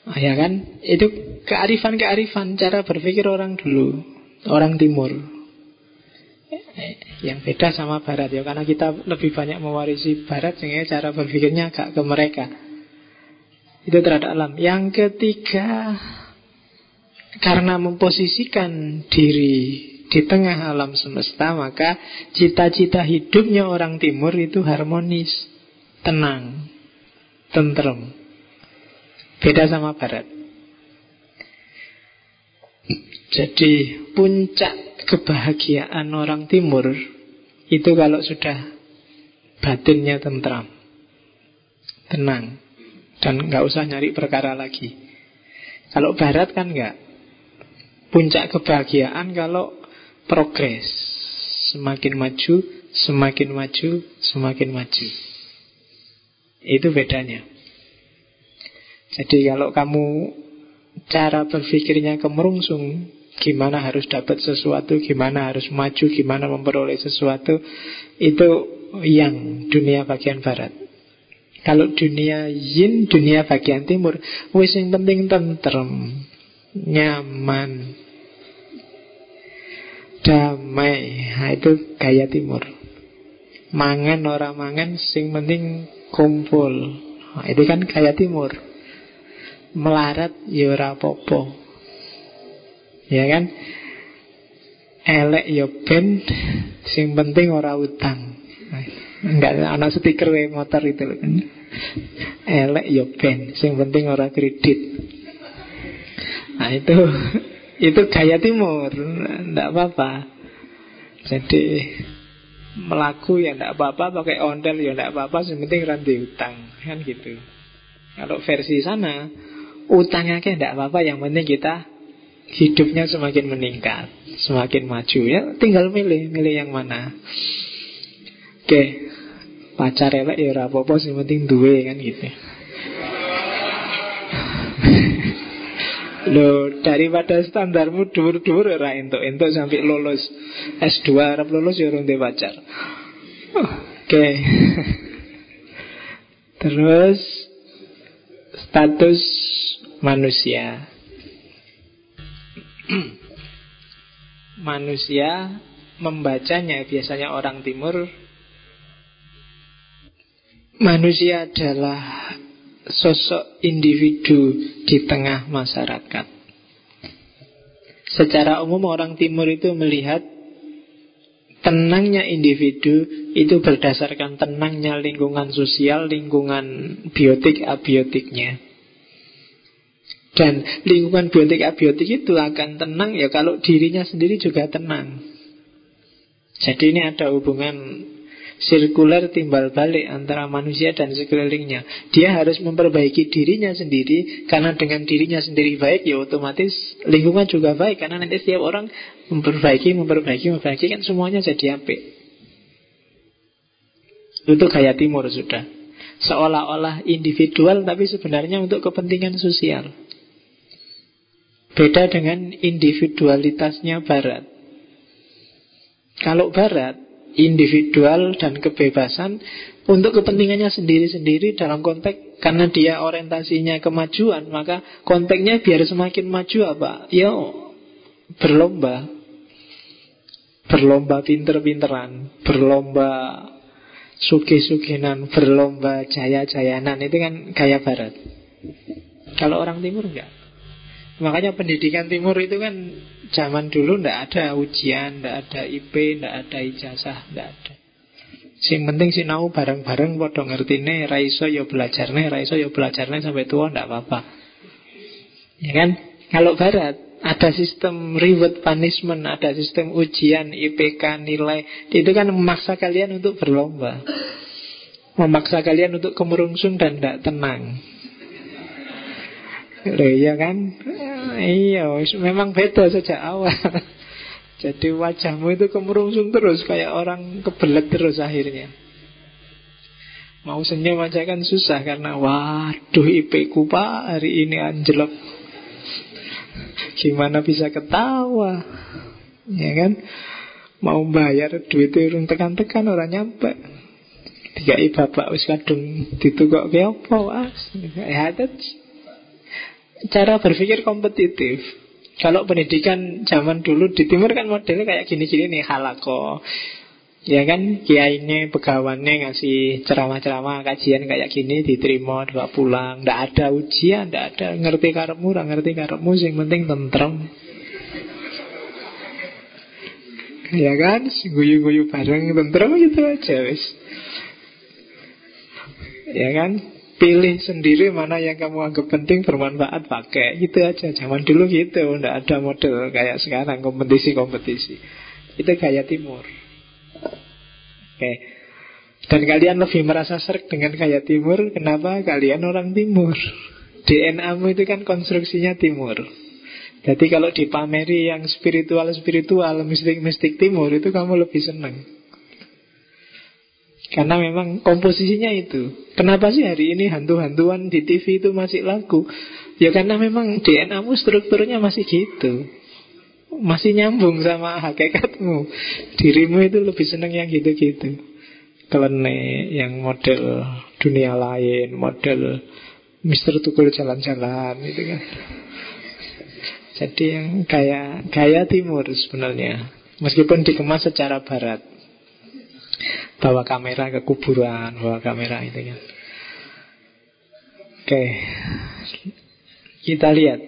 Ah, ya kan? Itu kearifan-kearifan cara berpikir orang dulu, orang timur. Yang beda sama barat ya, karena kita lebih banyak mewarisi barat sehingga cara berpikirnya agak ke mereka. Itu terhadap alam. Yang ketiga, karena memposisikan diri di tengah alam semesta, maka cita-cita hidupnya orang timur itu harmonis, tenang, tentrem. Beda sama barat. Jadi puncak kebahagiaan orang timur itu kalau sudah batinnya tentram, tenang, dan nggak usah nyari perkara lagi. Kalau barat kan nggak. Puncak kebahagiaan kalau progres, semakin maju, semakin maju, semakin maju. Itu bedanya. Jadi kalau kamu cara berpikirnya kemerungsung, gimana harus dapat sesuatu, gimana harus maju, gimana memperoleh sesuatu, itu yang dunia bagian barat. Kalau dunia yin, dunia bagian timur, wis yang penting tentrem, nyaman, damai. Nah, itu gaya timur. Mangan orang mangan, sing penting kumpul. Nah, itu kan gaya timur melarat ya ora apa-apa. Ya kan? Elek ya ben sing penting ora utang. Enggak ana stiker we motor itu kan. Elek ya ben sing penting ora kredit. Nah itu itu gaya timur, enggak apa-apa. Jadi melaku ya enggak apa-apa, pakai ondel ya enggak apa-apa, yang penting ranti utang, kan gitu. Kalau versi sana Utangnya kayak tidak apa-apa Yang penting kita hidupnya semakin meningkat Semakin maju ya Tinggal milih, milih yang mana Oke Pacar elek ya apa-apa Yang penting dua kan gitu Loh, daripada standarmu dur-dur ora entuk entuk sampai lulus S2 harap lulus ya urung pacar. Oke. Terus status manusia. manusia membacanya biasanya orang timur manusia adalah sosok individu di tengah masyarakat. Secara umum orang timur itu melihat tenangnya individu itu berdasarkan tenangnya lingkungan sosial, lingkungan biotik abiotiknya. Dan lingkungan biotik abiotik itu akan tenang ya kalau dirinya sendiri juga tenang. Jadi ini ada hubungan sirkuler timbal balik antara manusia dan sekelilingnya. Dia harus memperbaiki dirinya sendiri karena dengan dirinya sendiri baik ya otomatis lingkungan juga baik karena nanti setiap orang memperbaiki, memperbaiki, memperbaiki kan semuanya jadi apik. Itu gaya timur sudah. Seolah-olah individual tapi sebenarnya untuk kepentingan sosial. Beda dengan individualitasnya barat. Kalau barat individual dan kebebasan untuk kepentingannya sendiri-sendiri dalam konteks karena dia orientasinya kemajuan maka konteksnya biar semakin maju apa? Ya berlomba. Berlomba pinter-pinteran berlomba suki-sukinan berlomba jaya-jayanan. Itu kan gaya barat. Kalau orang timur enggak Makanya pendidikan timur itu kan zaman dulu ndak ada ujian, ndak ada IP, ndak ada ijazah, ndak ada. Sing penting sinau bareng-bareng padha ngertine, ra iso ya belajarne, ra iso ya belajarne sampai tua ndak apa-apa. Ya kan? Kalau barat ada sistem reward punishment, ada sistem ujian, IPK, nilai. Itu kan memaksa kalian untuk berlomba. Memaksa kalian untuk kemerungsung dan tidak tenang. Loh, iya kan? Iya, memang beda sejak awal. Jadi wajahmu itu kemerungsung terus kayak orang kebelet terus akhirnya. Mau senyum aja kan susah karena waduh IP ku pak hari ini anjlok. Gimana bisa ketawa? Ya kan? Mau bayar duit itu tekan-tekan orang nyampe. Tiga bapak wis kadung ditukok ke apa? Ya, cara berpikir kompetitif. Kalau pendidikan zaman dulu di timur kan modelnya kayak gini-gini nih halako. Ya kan kiainya pegawannya ngasih ceramah-ceramah kajian kayak gini diterima dua pulang. Tidak ada ujian, tidak ada ngerti karepmu, ngerti karepmu, yang penting tentrem. Ya kan, guyu-guyu bareng tentrem gitu aja wis. Ya kan, Pilih sendiri mana yang kamu anggap penting bermanfaat pakai. Itu aja. Zaman dulu gitu. Tidak ada model kayak sekarang Kompetisi-kompetisi. Itu gaya timur. Oke. Dan kalian lebih merasa serk dengan gaya timur Kenapa? Kalian orang timur. DNA-mu itu kan konstruksinya timur. Jadi kalau dipameri yang spiritual-spiritual Mistik-mistik timur Itu kamu lebih senang karena memang komposisinya itu. Kenapa sih hari ini hantu-hantuan di TV itu masih laku? Ya karena memang DNA-mu strukturnya masih gitu. Masih nyambung sama hakikatmu. Dirimu itu lebih senang yang gitu-gitu. Klene yang model dunia lain, model Mister Tukul jalan-jalan itu kan. Jadi yang gaya gaya timur sebenarnya. Meskipun dikemas secara barat bawa kamera ke kuburan, bawa kamera itu kan. Oke, kita lihat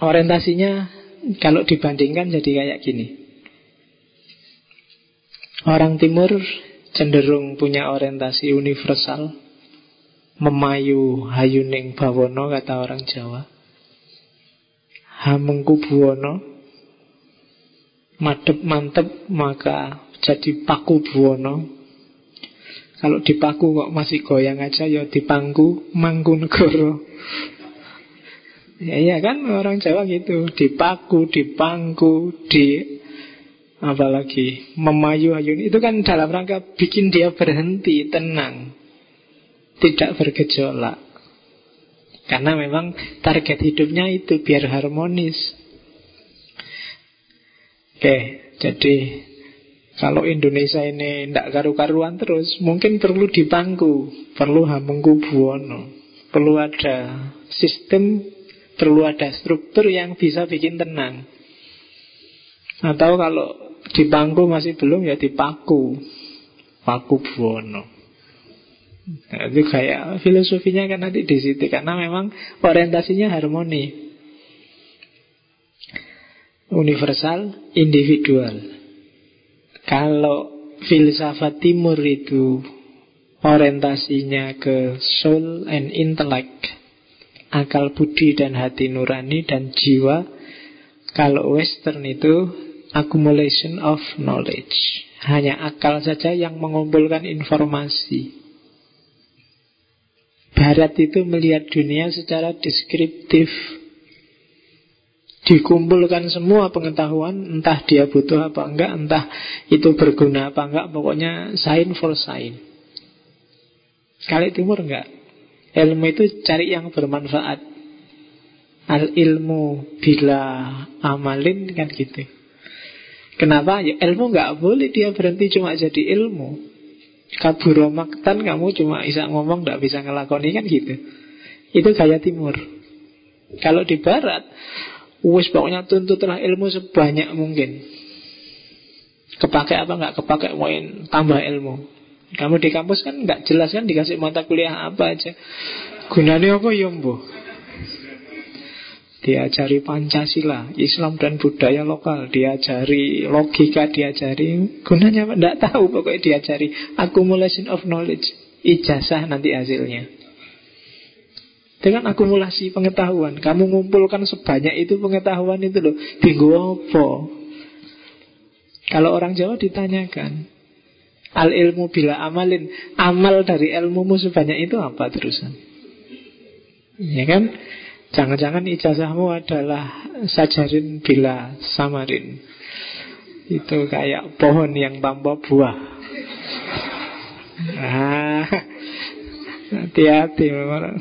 orientasinya kalau dibandingkan jadi kayak gini. Orang Timur cenderung punya orientasi universal, memayu hayuning bawono kata orang Jawa. Hamengku buwono, madep mantep maka jadi paku buwono kalau dipaku kok masih goyang aja ya dipangku negoro. Ya iya kan orang Jawa gitu, dipaku, dipangku, di apalagi memayu ayun itu kan dalam rangka bikin dia berhenti, tenang. Tidak bergejolak. Karena memang target hidupnya itu biar harmonis. Oke, jadi kalau Indonesia ini tidak karu-karuan terus, mungkin perlu dipangku, perlu hamengku buwono, perlu ada sistem, perlu ada struktur yang bisa bikin tenang. Atau kalau dipangku masih belum ya dipaku, paku buwono. Nah, itu kayak filosofinya kan nanti di situ karena memang orientasinya harmoni. universal, individual. Kalau filsafat timur itu orientasinya ke soul and intellect, akal budi dan hati nurani dan jiwa. Kalau western itu accumulation of knowledge. Hanya akal saja yang mengumpulkan informasi. Barat itu melihat dunia secara deskriptif dikumpulkan semua pengetahuan entah dia butuh apa enggak entah itu berguna apa enggak pokoknya sign for sign. Kali timur enggak? Ilmu itu cari yang bermanfaat. Al ilmu bila amalin kan gitu. Kenapa? Ya ilmu enggak boleh dia berhenti cuma jadi ilmu. Kaburomaktan kamu cuma bisa ngomong enggak bisa ngelakoni kan gitu. Itu gaya timur. Kalau di barat Wis pokoknya tuntutlah ilmu sebanyak mungkin. Kepakai apa nggak kepakai main tambah ilmu. Kamu di kampus kan nggak jelas kan dikasih mata kuliah apa aja. Gunanya apa ya Diajari Pancasila, Islam dan budaya lokal, diajari logika, diajari gunanya apa? Nggak tahu pokoknya diajari accumulation of knowledge, ijazah nanti hasilnya. Dengan akumulasi pengetahuan Kamu ngumpulkan sebanyak itu pengetahuan itu loh. Tinggu apa? Kalau orang Jawa ditanyakan Al ilmu bila amalin? Amal dari ilmumu sebanyak itu apa terusan? Ya kan? Jangan-jangan ijazahmu adalah Sajarin bila samarin. Itu kayak pohon yang tanpa buah. Ah, Hati-hati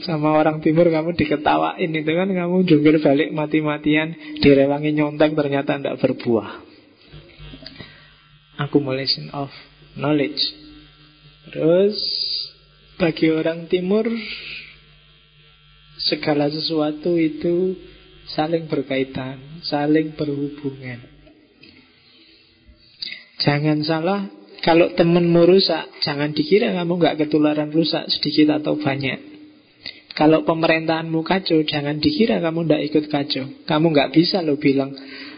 sama orang timur kamu diketawain itu kan kamu jungkir balik mati-matian direwangi nyontek ternyata tidak berbuah. Accumulation of knowledge. Terus bagi orang timur segala sesuatu itu saling berkaitan, saling berhubungan. Jangan salah kalau temenmu rusak, jangan dikira kamu nggak ketularan rusak sedikit atau banyak. Kalau pemerintahanmu kacau, jangan dikira kamu nggak ikut kacau. Kamu nggak bisa lo bilang,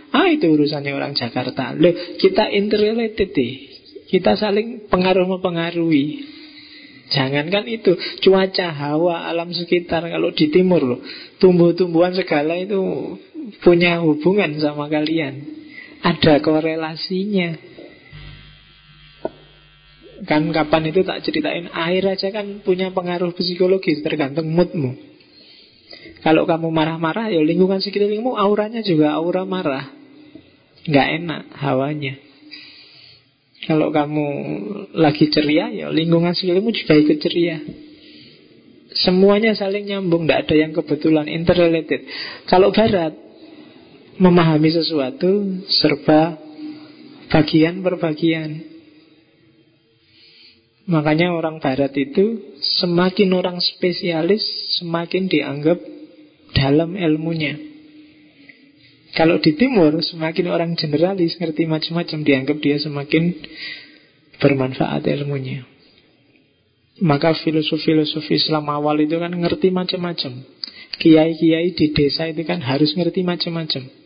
ah itu urusannya orang Jakarta. Loh, kita interrelated deh. Kita saling pengaruh mempengaruhi. Jangankan itu, cuaca, hawa, alam sekitar kalau di timur loh, tumbuh-tumbuhan segala itu punya hubungan sama kalian. Ada korelasinya. Kan kapan itu tak ceritain. Air aja kan punya pengaruh psikologis Tergantung moodmu. Kalau kamu marah-marah ya lingkungan sekitarmu Auranya juga aura marah. Nggak enak hawanya. Kalau kamu lagi ceria Ya lingkungan sekitarmu juga ikut ceria. Semuanya saling nyambung Tidak ada yang kebetulan Interrelated. Kalau barat Memahami sesuatu Serba bagian per bagian Makanya orang barat itu semakin orang spesialis semakin dianggap dalam ilmunya. Kalau di timur semakin orang generalis ngerti macam-macam dianggap dia semakin bermanfaat ilmunya. Maka filosofi-filosofi Islam awal itu kan ngerti macam-macam. Kiai-kiai di desa itu kan harus ngerti macam-macam.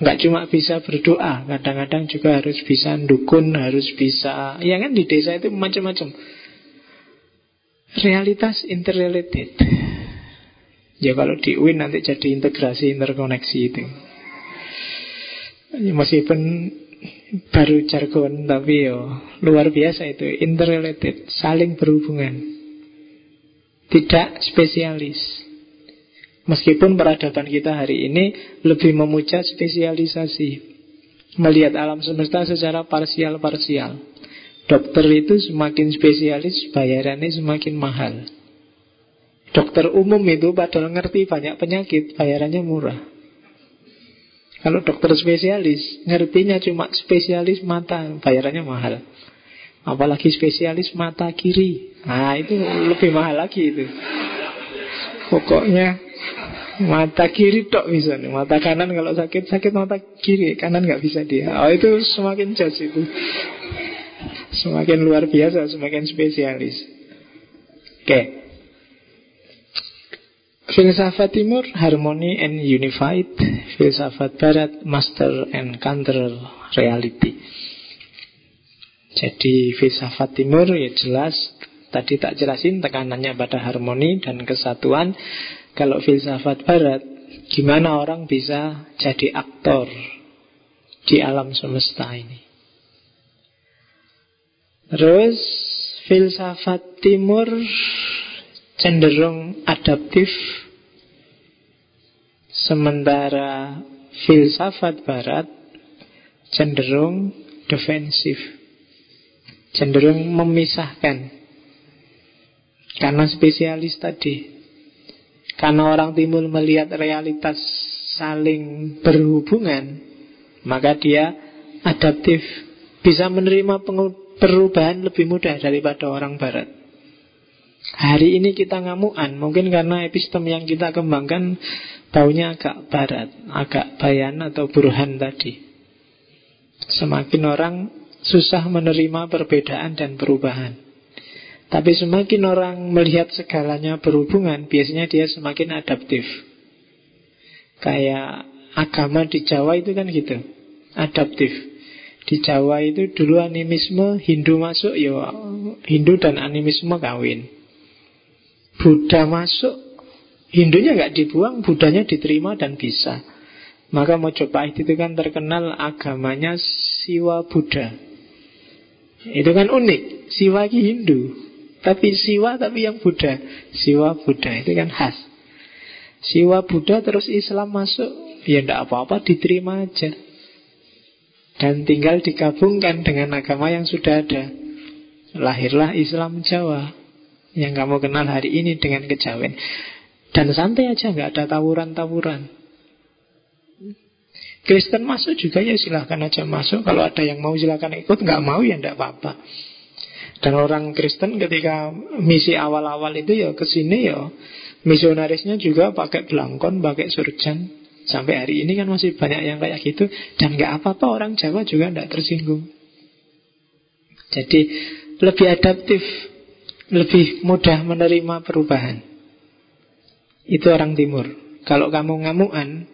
Nggak cuma bisa berdoa, kadang-kadang juga harus bisa dukun, harus bisa, ya kan di desa itu macam-macam. Realitas interrelated. Ya kalau di UIN nanti jadi integrasi interkoneksi itu. Ya, meskipun baru jargon tapi yo luar biasa itu interrelated, saling berhubungan. Tidak spesialis. Meskipun peradaban kita hari ini lebih memuja spesialisasi, melihat alam semesta secara parsial-parsial. Dokter itu semakin spesialis, bayarannya semakin mahal. Dokter umum itu padahal ngerti banyak penyakit, bayarannya murah. Kalau dokter spesialis, ngertinya cuma spesialis mata, bayarannya mahal. Apalagi spesialis mata kiri. Nah, itu lebih mahal lagi itu. Pokoknya Mata kiri tok bisa nih. Mata kanan kalau sakit sakit mata kiri, kanan nggak bisa dia. Oh itu semakin judge itu. Semakin luar biasa, semakin spesialis. Oke. Okay. Filsafat timur harmony and unified Filsafat barat master and counter reality Jadi filsafat timur ya jelas Tadi tak jelasin tekanannya pada harmoni dan kesatuan. Kalau filsafat barat Gimana orang bisa jadi aktor Di alam semesta ini? Terus filsafat timur cenderung adaptif. Sementara filsafat barat cenderung defensif. Cenderung memisahkan Karena spesialis tadi Karena orang timur melihat realitas saling berhubungan Maka dia adaptif Bisa menerima perubahan lebih mudah daripada orang barat Hari ini kita ngamuan Mungkin karena epistem yang kita kembangkan Baunya agak barat, agak bayan atau burhan tadi. Semakin orang susah menerima perbedaan dan perubahan. Tapi semakin orang melihat segalanya berhubungan, biasanya dia semakin adaptif. Kayak agama di Jawa itu kan gitu, adaptif. Di Jawa itu dulu animisme Hindu masuk, ya Hindu dan animisme kawin. Buddha masuk, Hindunya nggak dibuang, Budanya diterima dan bisa. Maka Mojopahit itu kan terkenal agamanya Siwa Buddha. Itu kan unik. Siwa Hindu. Tapi Siwa tapi yang Buddha. Siwa Buddha itu kan khas. Siwa Buddha terus Islam masuk. Ya tidak apa-apa diterima aja. Dan tinggal digabungkan dengan agama yang sudah ada. Lahirlah Islam Jawa. Yang kamu kenal hari ini dengan kejawen. Dan santai aja, nggak ada tawuran-tawuran. Kristen masuk juga ya silahkan aja masuk. Kalau ada yang mau silahkan ikut, nggak mau ya nggak apa-apa. Dan orang Kristen ketika misi awal-awal itu ya ke sini ya misionarisnya juga pakai belangkon, pakai surjan. Sampai hari ini kan masih banyak yang kayak gitu dan nggak apa-apa orang Jawa juga nggak tersinggung. Jadi lebih adaptif, lebih mudah menerima perubahan. Itu orang timur Kalau kamu ngamuan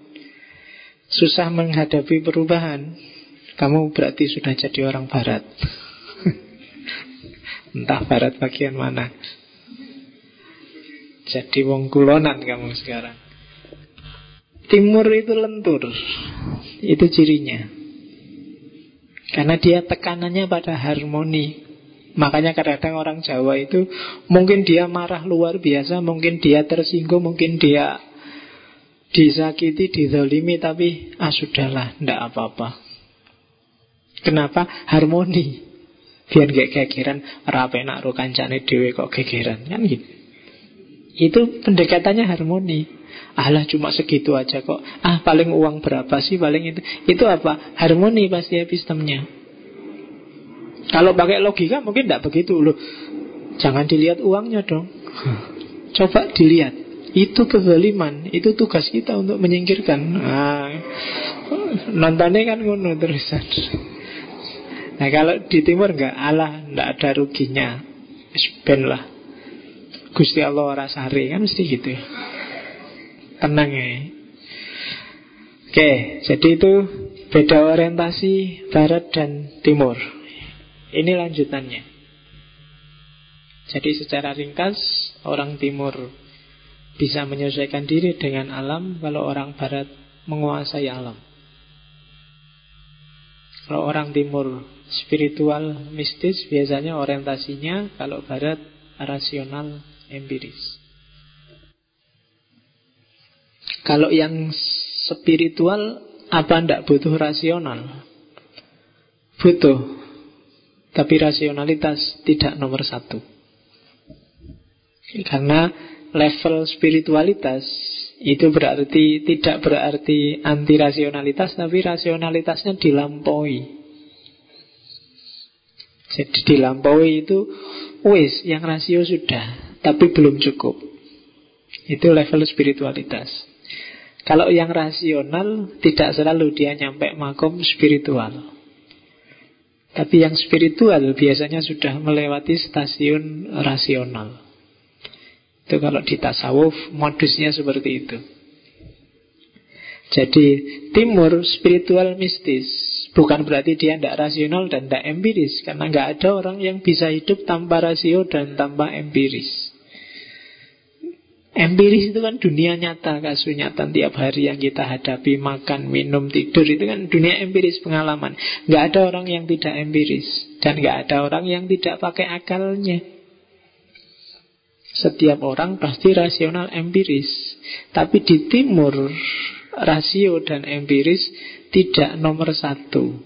Susah menghadapi perubahan Kamu berarti sudah jadi orang barat Entah barat bagian mana Jadi wong kulonan kamu sekarang Timur itu lentur Itu cirinya Karena dia tekanannya pada harmoni Makanya kadang-kadang orang Jawa itu mungkin dia marah luar biasa, mungkin dia tersinggung, mungkin dia disakiti, dizolimi, tapi ah sudahlah, ndak apa-apa. Kenapa? Harmoni. Biar gak gegeran, rapi nak ro dewe kok gegeran, kan gitu. Itu pendekatannya harmoni. Alah cuma segitu aja kok. Ah paling uang berapa sih paling itu. Itu apa? Harmoni pasti epistemnya. Kalau pakai logika mungkin tidak begitu loh. Jangan dilihat uangnya dong. Coba dilihat. Itu kezaliman, itu tugas kita untuk menyingkirkan. Nah, nontonnya kan ngono terusan. Nah kalau di timur enggak, Allah enggak ada ruginya. Ben lah. Gusti Allah rasari kan mesti gitu. Tenang ya. Oke, jadi itu beda orientasi barat dan timur. Ini lanjutannya. Jadi secara ringkas orang timur bisa menyesuaikan diri dengan alam kalau orang barat menguasai alam. Kalau orang timur spiritual mistis biasanya orientasinya kalau barat rasional empiris. Kalau yang spiritual apa ndak butuh rasional? Butuh tapi rasionalitas tidak nomor satu Karena level spiritualitas itu berarti tidak berarti anti rasionalitas tapi rasionalitasnya dilampaui. Jadi dilampaui itu wis yang rasio sudah tapi belum cukup. Itu level spiritualitas. Kalau yang rasional tidak selalu dia nyampe makom spiritual. Tapi yang spiritual biasanya sudah melewati stasiun rasional. Itu kalau di tasawuf modusnya seperti itu. Jadi timur spiritual mistis Bukan berarti dia tidak rasional dan tidak empiris Karena nggak ada orang yang bisa hidup tanpa rasio dan tanpa empiris Empiris itu kan dunia nyata, kasus nyata tiap hari yang kita hadapi, makan, minum, tidur itu kan dunia empiris pengalaman. Nggak ada orang yang tidak empiris dan nggak ada orang yang tidak pakai akalnya. Setiap orang pasti rasional empiris, tapi di timur rasio dan empiris tidak nomor satu.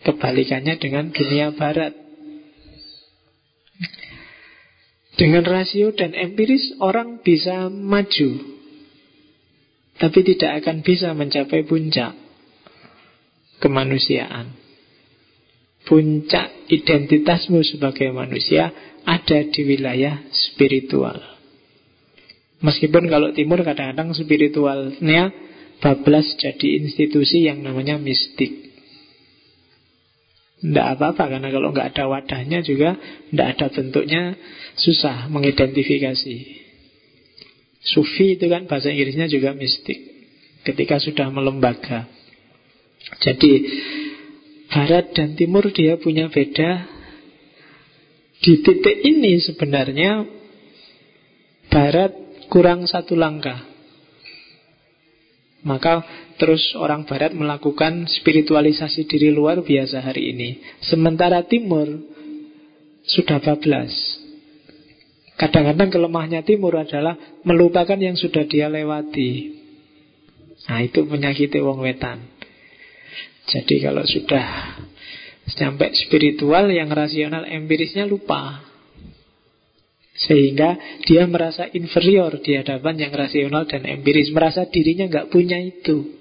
Kebalikannya dengan dunia barat. Dengan rasio dan empiris orang bisa maju Tapi tidak akan bisa mencapai puncak Kemanusiaan Puncak identitasmu sebagai manusia Ada di wilayah spiritual Meskipun kalau timur kadang-kadang spiritualnya bablas jadi institusi yang namanya mistik. Tidak apa-apa karena kalau nggak ada wadahnya juga tidak ada bentuknya susah mengidentifikasi. Sufi itu kan bahasa Inggrisnya juga mistik ketika sudah melembaga. Jadi Barat dan Timur dia punya beda. Di titik ini sebenarnya Barat kurang satu langkah. Maka terus orang barat melakukan spiritualisasi diri luar biasa hari ini. Sementara timur sudah bablas. Kadang-kadang kelemahannya timur adalah melupakan yang sudah dia lewati. Nah itu penyakit wong wetan. Jadi kalau sudah sampai spiritual yang rasional empirisnya lupa. Sehingga dia merasa inferior di hadapan yang rasional dan empiris. Merasa dirinya nggak punya itu.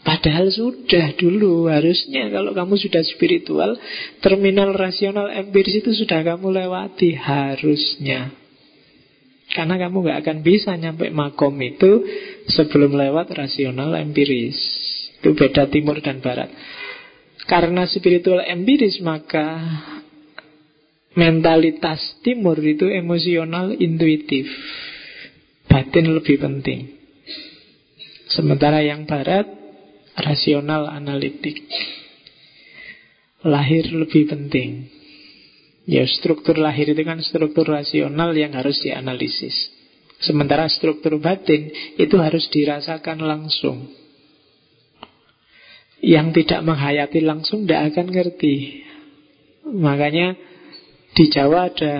Padahal sudah dulu harusnya kalau kamu sudah spiritual, terminal rasional empiris itu sudah kamu lewati harusnya. Karena kamu nggak akan bisa nyampe makom itu sebelum lewat rasional empiris. Itu beda timur dan barat. Karena spiritual empiris maka Mentalitas timur itu emosional intuitif. Batin lebih penting. Sementara yang barat Rasional analitik. Lahir lebih penting. Ya struktur lahir itu kan struktur rasional yang harus dianalisis. Sementara struktur batin itu harus dirasakan langsung. Yang tidak menghayati langsung tidak akan ngerti. Makanya di Jawa ada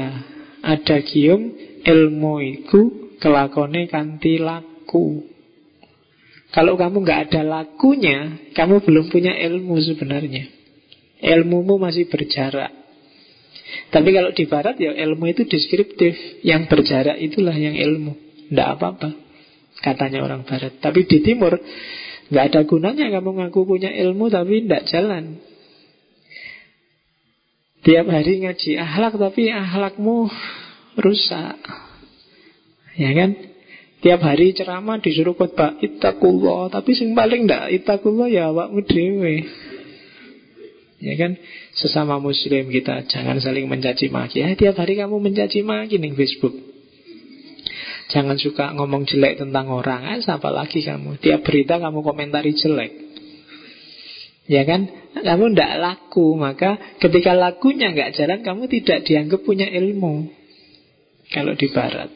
ada gium ilmu itu kelakone kanti laku. Kalau kamu nggak ada lakunya, kamu belum punya ilmu sebenarnya. Ilmumu masih berjarak. Tapi kalau di barat ya ilmu itu deskriptif. Yang berjarak itulah yang ilmu. Tidak apa-apa. Katanya orang barat. Tapi di timur nggak ada gunanya kamu ngaku punya ilmu tapi tidak jalan. Tiap hari ngaji ahlak tapi ahlakmu rusak. Ya kan? Tiap hari ceramah disuruh khotbah itakullah, tapi sing paling ndak itakullah ya awakmu dhewe. Ya kan? Sesama muslim kita jangan saling mencaci maki. Ya, tiap hari kamu mencaci maki nih Facebook. Jangan suka ngomong jelek tentang orang. Eh, siapa lagi kamu? Tiap berita kamu komentari jelek. Ya kan? Kamu tidak laku Maka ketika lakunya nggak jalan Kamu tidak dianggap punya ilmu. Kalau di barat.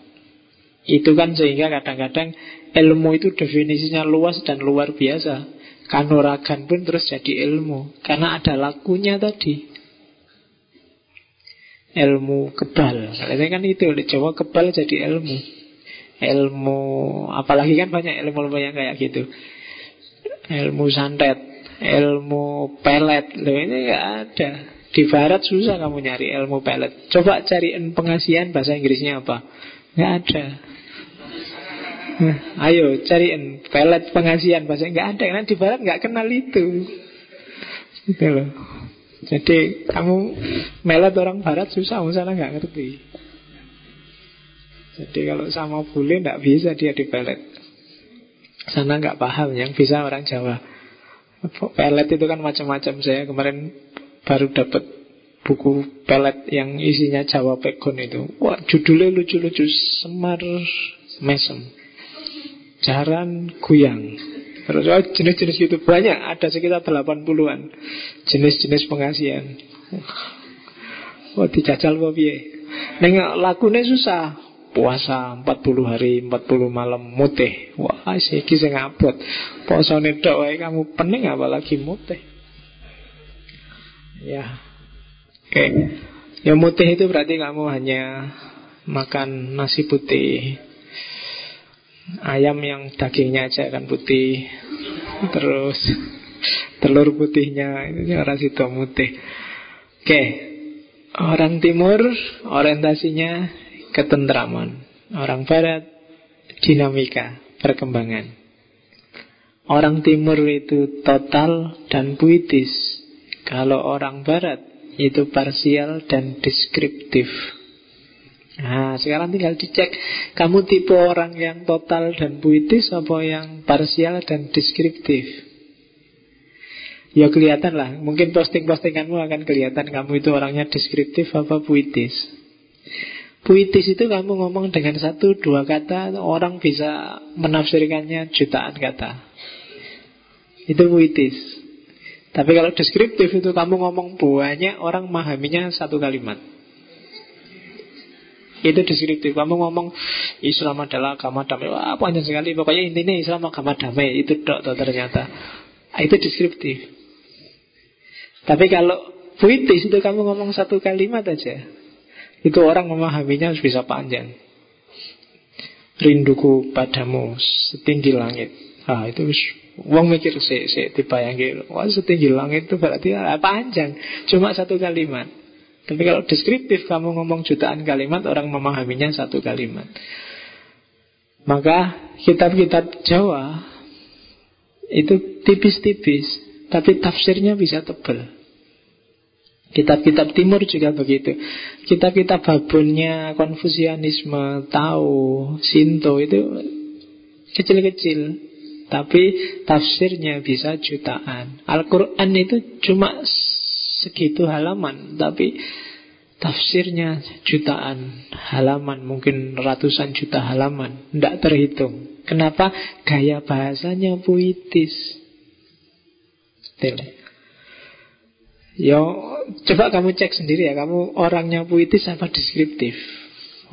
Itu kan sehingga kadang-kadang Ilmu itu definisinya luas dan luar biasa. Kanuragan pun terus jadi ilmu Karena ada lakunya tadi. Ilmu kebal. Ini kan itu di Jawa kebal jadi ilmu. Ilmu Apalagi kan banyak ilmu-ilmu yang kayak gitu. Ilmu santet ilmu pelet. Loh ini nggak ada. Di barat susah kamu nyari ilmu pelet. Coba cariin pengasihan bahasa Inggrisnya apa? Nggak ada. Nah, Ayo cariin pelet pengasihan bahasa nggak ada. Karena di barat nggak kenal itu. Gitu loh. Jadi kamu melet orang barat susah Sana nggak ngerti. Jadi kalau sama bule nggak bisa dia di pelet. Sana nggak paham Yang bisa orang Jawa Pelet itu kan macam-macam Saya kemarin baru dapat buku pelet yang isinya Jawa Pegon itu. Wah, judulnya lucu-lucu. Semar Mesem. Jaran Guyang. Terus oh, jenis-jenis itu banyak, ada sekitar 80-an jenis-jenis pengasihan. Wah, dijajal kok piye? Neng lakune susah. Puasa 40 hari, 40 malam mutih. Wah, iki sing abot. Posone tok wae kamu pening apalagi mutih. Ya, Oke. Yang mutih itu berarti kamu hanya makan nasi putih. Ayam yang dagingnya aja kan putih. Terus telur putihnya itu orang situ mutih. Oke. Orang timur orientasinya ketentraman. Orang barat dinamika, perkembangan. Orang timur itu total dan puitis. Kalau orang barat itu parsial dan deskriptif. Nah, sekarang tinggal dicek kamu tipe orang yang total dan puitis apa yang parsial dan deskriptif. Ya kelihatan lah, mungkin posting-postinganmu akan kelihatan kamu itu orangnya deskriptif apa puitis. Puitis itu kamu ngomong dengan satu dua kata, orang bisa menafsirkannya jutaan kata. Itu puitis. Tapi kalau deskriptif itu kamu ngomong banyak orang memahaminya satu kalimat. Itu deskriptif. Kamu ngomong Islam adalah agama damai. Wah, panjang sekali. Pokoknya intinya Islam agama damai. Itu dok, ternyata. Ah, itu deskriptif. Tapi kalau puitis itu kamu ngomong satu kalimat aja. Itu orang memahaminya bisa panjang. Rinduku padamu setinggi langit. Ah, itu Wong mikir si, si dibayangin Wah setinggi langit itu berarti ah, panjang. Cuma satu kalimat. Tapi kalau deskriptif kamu ngomong jutaan kalimat Orang memahaminya satu kalimat. Maka kitab-kitab Jawa Itu tipis-tipis Tapi tafsirnya bisa tebal. Kitab-kitab timur juga begitu Kitab-kitab babunnya Konfusianisme, Tao, Sinto Itu kecil-kecil. Tapi tafsirnya bisa jutaan. Al-Quran itu cuma segitu halaman Tapi tafsirnya jutaan halaman Mungkin ratusan juta halaman. Tidak terhitung. Kenapa? Gaya bahasanya puitis. Yo, coba kamu cek sendiri ya Kamu orangnya puitis apa deskriptif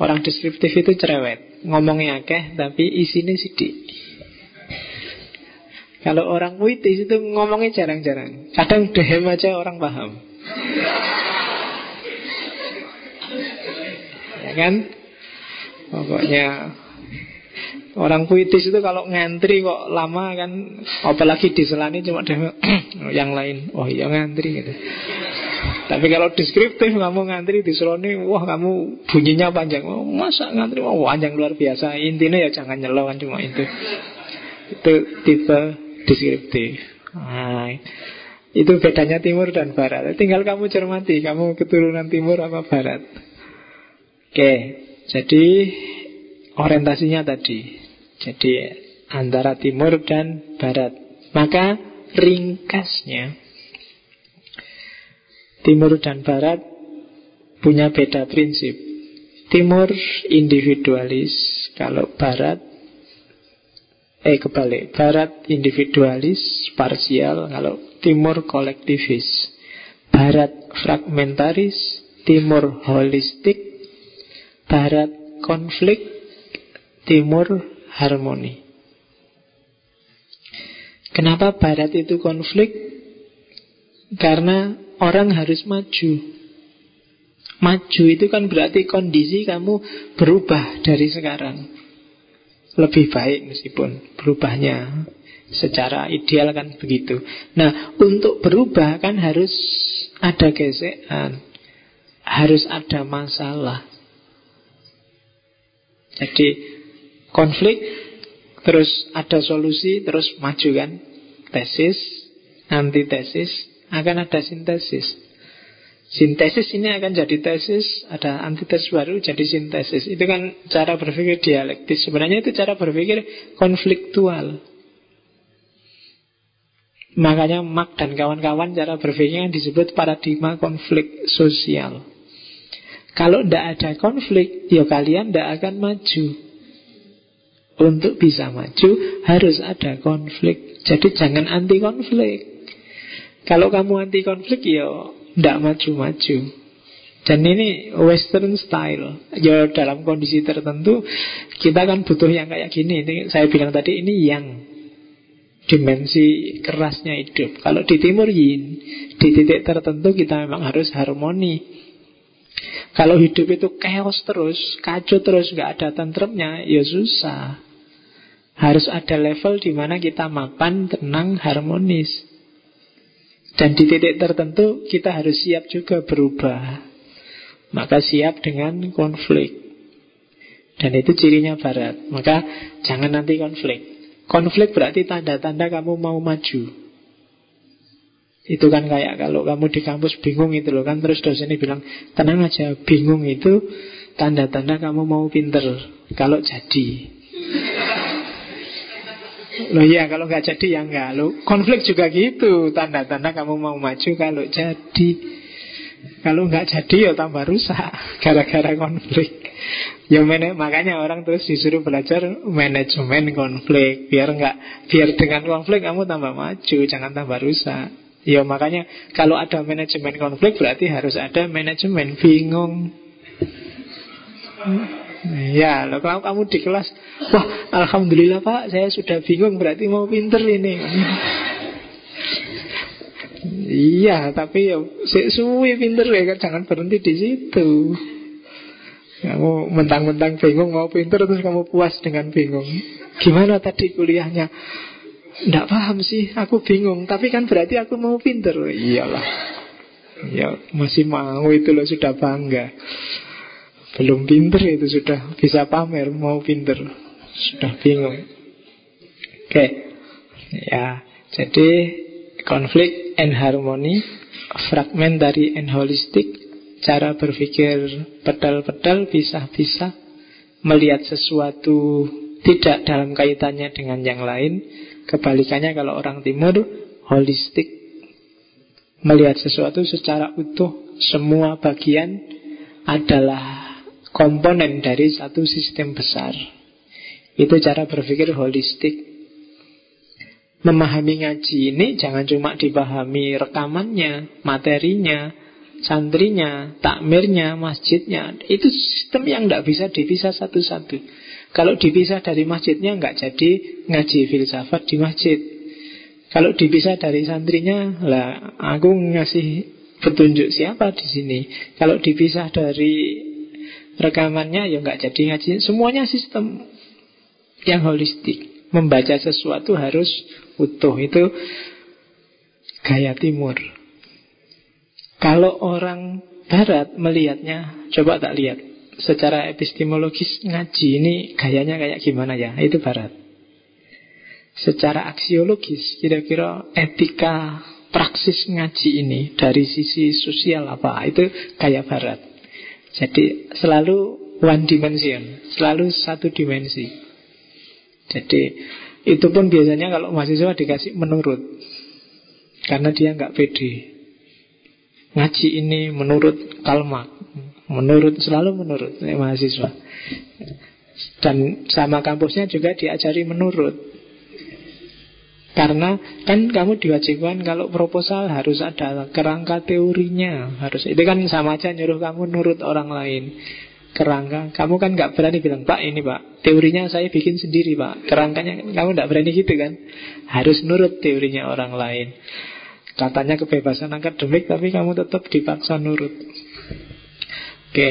Orang deskriptif itu cerewet Ngomongnya akeh tapi isinya sidik kalau orang puitis itu ngomongnya jarang-jarang. Kadang dehem aja orang paham. ya kan? Pokoknya Orang puitis itu kalau ngantri kok lama kan Apalagi diselani cuma dehem Yang lain Oh iya ngantri gitu Tapi kalau deskriptif kamu ngantri di diselani Wah kamu bunyinya panjang oh, Masa ngantri Wah panjang luar biasa Intinya ya jangan nyelo kan cuma itu Itu tipe deskriptif. Nah, itu bedanya timur dan barat. Tinggal kamu cermati, kamu keturunan timur apa barat. Oke, jadi orientasinya tadi. Jadi antara timur dan barat. Maka ringkasnya timur dan barat punya beda prinsip. Timur individualis, kalau barat Eh kebalik Barat individualis Parsial Kalau timur kolektivis Barat fragmentaris Timur holistik Barat konflik Timur harmoni Kenapa Barat itu konflik? Karena orang harus maju Maju itu kan berarti kondisi kamu berubah dari sekarang lebih baik meskipun berubahnya secara ideal kan begitu. Nah, untuk berubah kan harus ada gesekan, harus ada masalah. Jadi konflik terus ada solusi terus maju kan tesis antitesis akan ada sintesis Sintesis ini akan jadi tesis, ada antitesis baru jadi sintesis. Itu kan cara berpikir dialektis. Sebenarnya itu cara berpikir konfliktual. Makanya Mark dan kawan-kawan cara berpikirnya disebut paradigma konflik sosial. Kalau tidak ada konflik, ya kalian tidak akan maju. Untuk bisa maju harus ada konflik. Jadi jangan anti konflik. Kalau kamu anti konflik, ya tidak maju-maju. Dan ini western style. Ya dalam kondisi tertentu kita kan butuh yang kayak gini. Ini saya bilang tadi ini yang dimensi kerasnya hidup. Kalau di timur yin, di titik tertentu kita memang harus harmoni. Kalau hidup itu chaos terus, kacau terus, nggak ada tentremnya, ya susah. Harus ada level di mana kita mapan, tenang, harmonis. Dan di titik tertentu kita harus siap juga berubah. Maka siap dengan konflik. Dan itu cirinya barat. Maka jangan nanti konflik. Konflik berarti tanda-tanda kamu mau maju. Itu kan kayak kalau kamu di kampus bingung itu loh kan Terus dosennya bilang Tenang aja, bingung itu Tanda-tanda kamu mau pinter Kalau jadi Loh iya kalau nggak jadi ya enggak Loh konflik juga gitu. Tanda-tanda kamu mau maju kalau jadi. Kalau nggak jadi ya tambah rusak. Gara-gara konflik. Ya makanya orang terus disuruh belajar manajemen konflik. Biar nggak biar dengan konflik kamu tambah maju, jangan tambah rusak. Ya makanya kalau ada manajemen konflik berarti harus ada manajemen bingung. Ya, lo kalau kamu di kelas, wah alhamdulillah pak, saya sudah bingung berarti mau pinter ini. iya, tapi ya suwi pinter ya, jangan berhenti di situ. Kamu mentang-mentang bingung mau pinter terus kamu puas dengan bingung. Gimana tadi kuliahnya? Tidak paham sih, aku bingung. Tapi kan berarti aku mau pinter. Iyalah. Ya masih mau itu loh sudah bangga. Belum pinter itu sudah bisa pamer mau pinter. Sudah bingung. Oke. Ya, jadi konflik and harmony, fragmentary and holistic cara berpikir pedal-pedal bisa-bisa melihat sesuatu tidak dalam kaitannya dengan yang lain. Kebalikannya kalau orang timur holistik melihat sesuatu secara utuh, semua bagian adalah komponen dari satu sistem besar. Itu cara berpikir holistik. Memahami ngaji ini jangan cuma dipahami rekamannya, materinya, santrinya, takmirnya, masjidnya Itu sistem yang tidak bisa dipisah satu-satu Kalau dipisah dari masjidnya nggak jadi ngaji filsafat di masjid Kalau dipisah dari santrinya lah aku ngasih petunjuk siapa di sini Kalau dipisah dari rekamannya ya nggak jadi ngaji Semuanya sistem yang holistik Membaca sesuatu harus utuh Itu gaya timur kalau orang barat melihatnya, coba tak lihat. Secara epistemologis ngaji ini gayanya kayak gimana ya? Itu barat. Secara aksiologis, kira-kira etika praksis ngaji ini dari sisi sosial apa? Itu kayak barat. Jadi selalu one dimension, selalu satu dimensi. Jadi itu pun biasanya kalau mahasiswa dikasih menurut karena dia nggak pede ngaji ini menurut kalmak, menurut selalu menurut mahasiswa. Dan sama kampusnya juga diajari menurut. Karena kan kamu diwajibkan kalau proposal harus ada kerangka teorinya, harus itu kan sama aja nyuruh kamu nurut orang lain. Kerangka, kamu kan nggak berani bilang Pak ini Pak, teorinya saya bikin sendiri Pak. Kerangkanya kamu nggak berani gitu kan? Harus nurut teorinya orang lain. Katanya kebebasan akademik Tapi kamu tetap dipaksa nurut Oke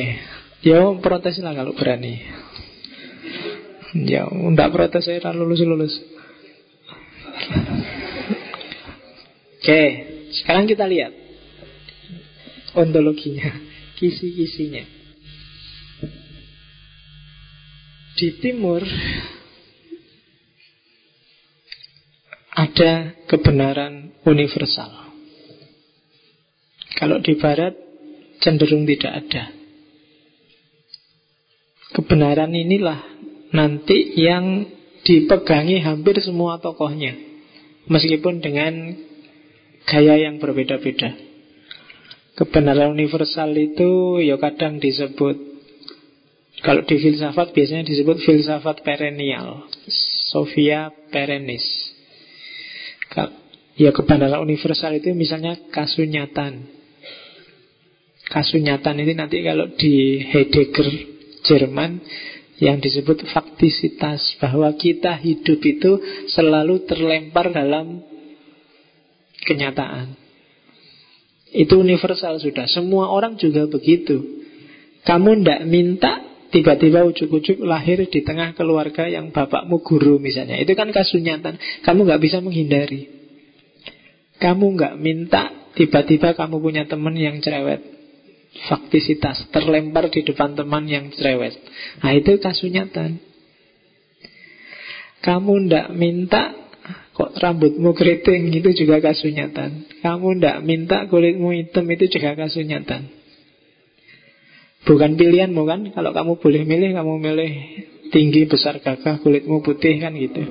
Ya protes lah kalau berani Ya Tidak protes saya lulus-lulus Oke Sekarang kita lihat Ontologinya Kisi-kisinya Di timur ada kebenaran universal. Kalau di barat cenderung tidak ada. Kebenaran inilah nanti yang dipegangi hampir semua tokohnya. Meskipun dengan gaya yang berbeda-beda. Kebenaran universal itu ya kadang disebut kalau di filsafat biasanya disebut filsafat perennial, Sofia perennis. Ya kebenaran universal itu misalnya kasunyatan. Kasunyatan ini nanti kalau di Heidegger Jerman yang disebut faktisitas bahwa kita hidup itu selalu terlempar dalam kenyataan. Itu universal sudah. Semua orang juga begitu. Kamu ndak minta tiba-tiba ujuk-ujuk lahir di tengah keluarga yang bapakmu guru misalnya. Itu kan kasunyatan. Kamu nggak bisa menghindari. Kamu nggak minta tiba-tiba kamu punya teman yang cerewet. Faktisitas terlempar di depan teman yang cerewet. Nah itu kasunyatan. Kamu ndak minta Kok rambutmu keriting? Itu juga kasunyatan. Kamu ndak minta kulitmu hitam itu juga kasunyatan. Bukan pilihanmu kan? Kalau kamu boleh milih Kamu milih tinggi, besar, gagah Kulitmu putih kan gitu.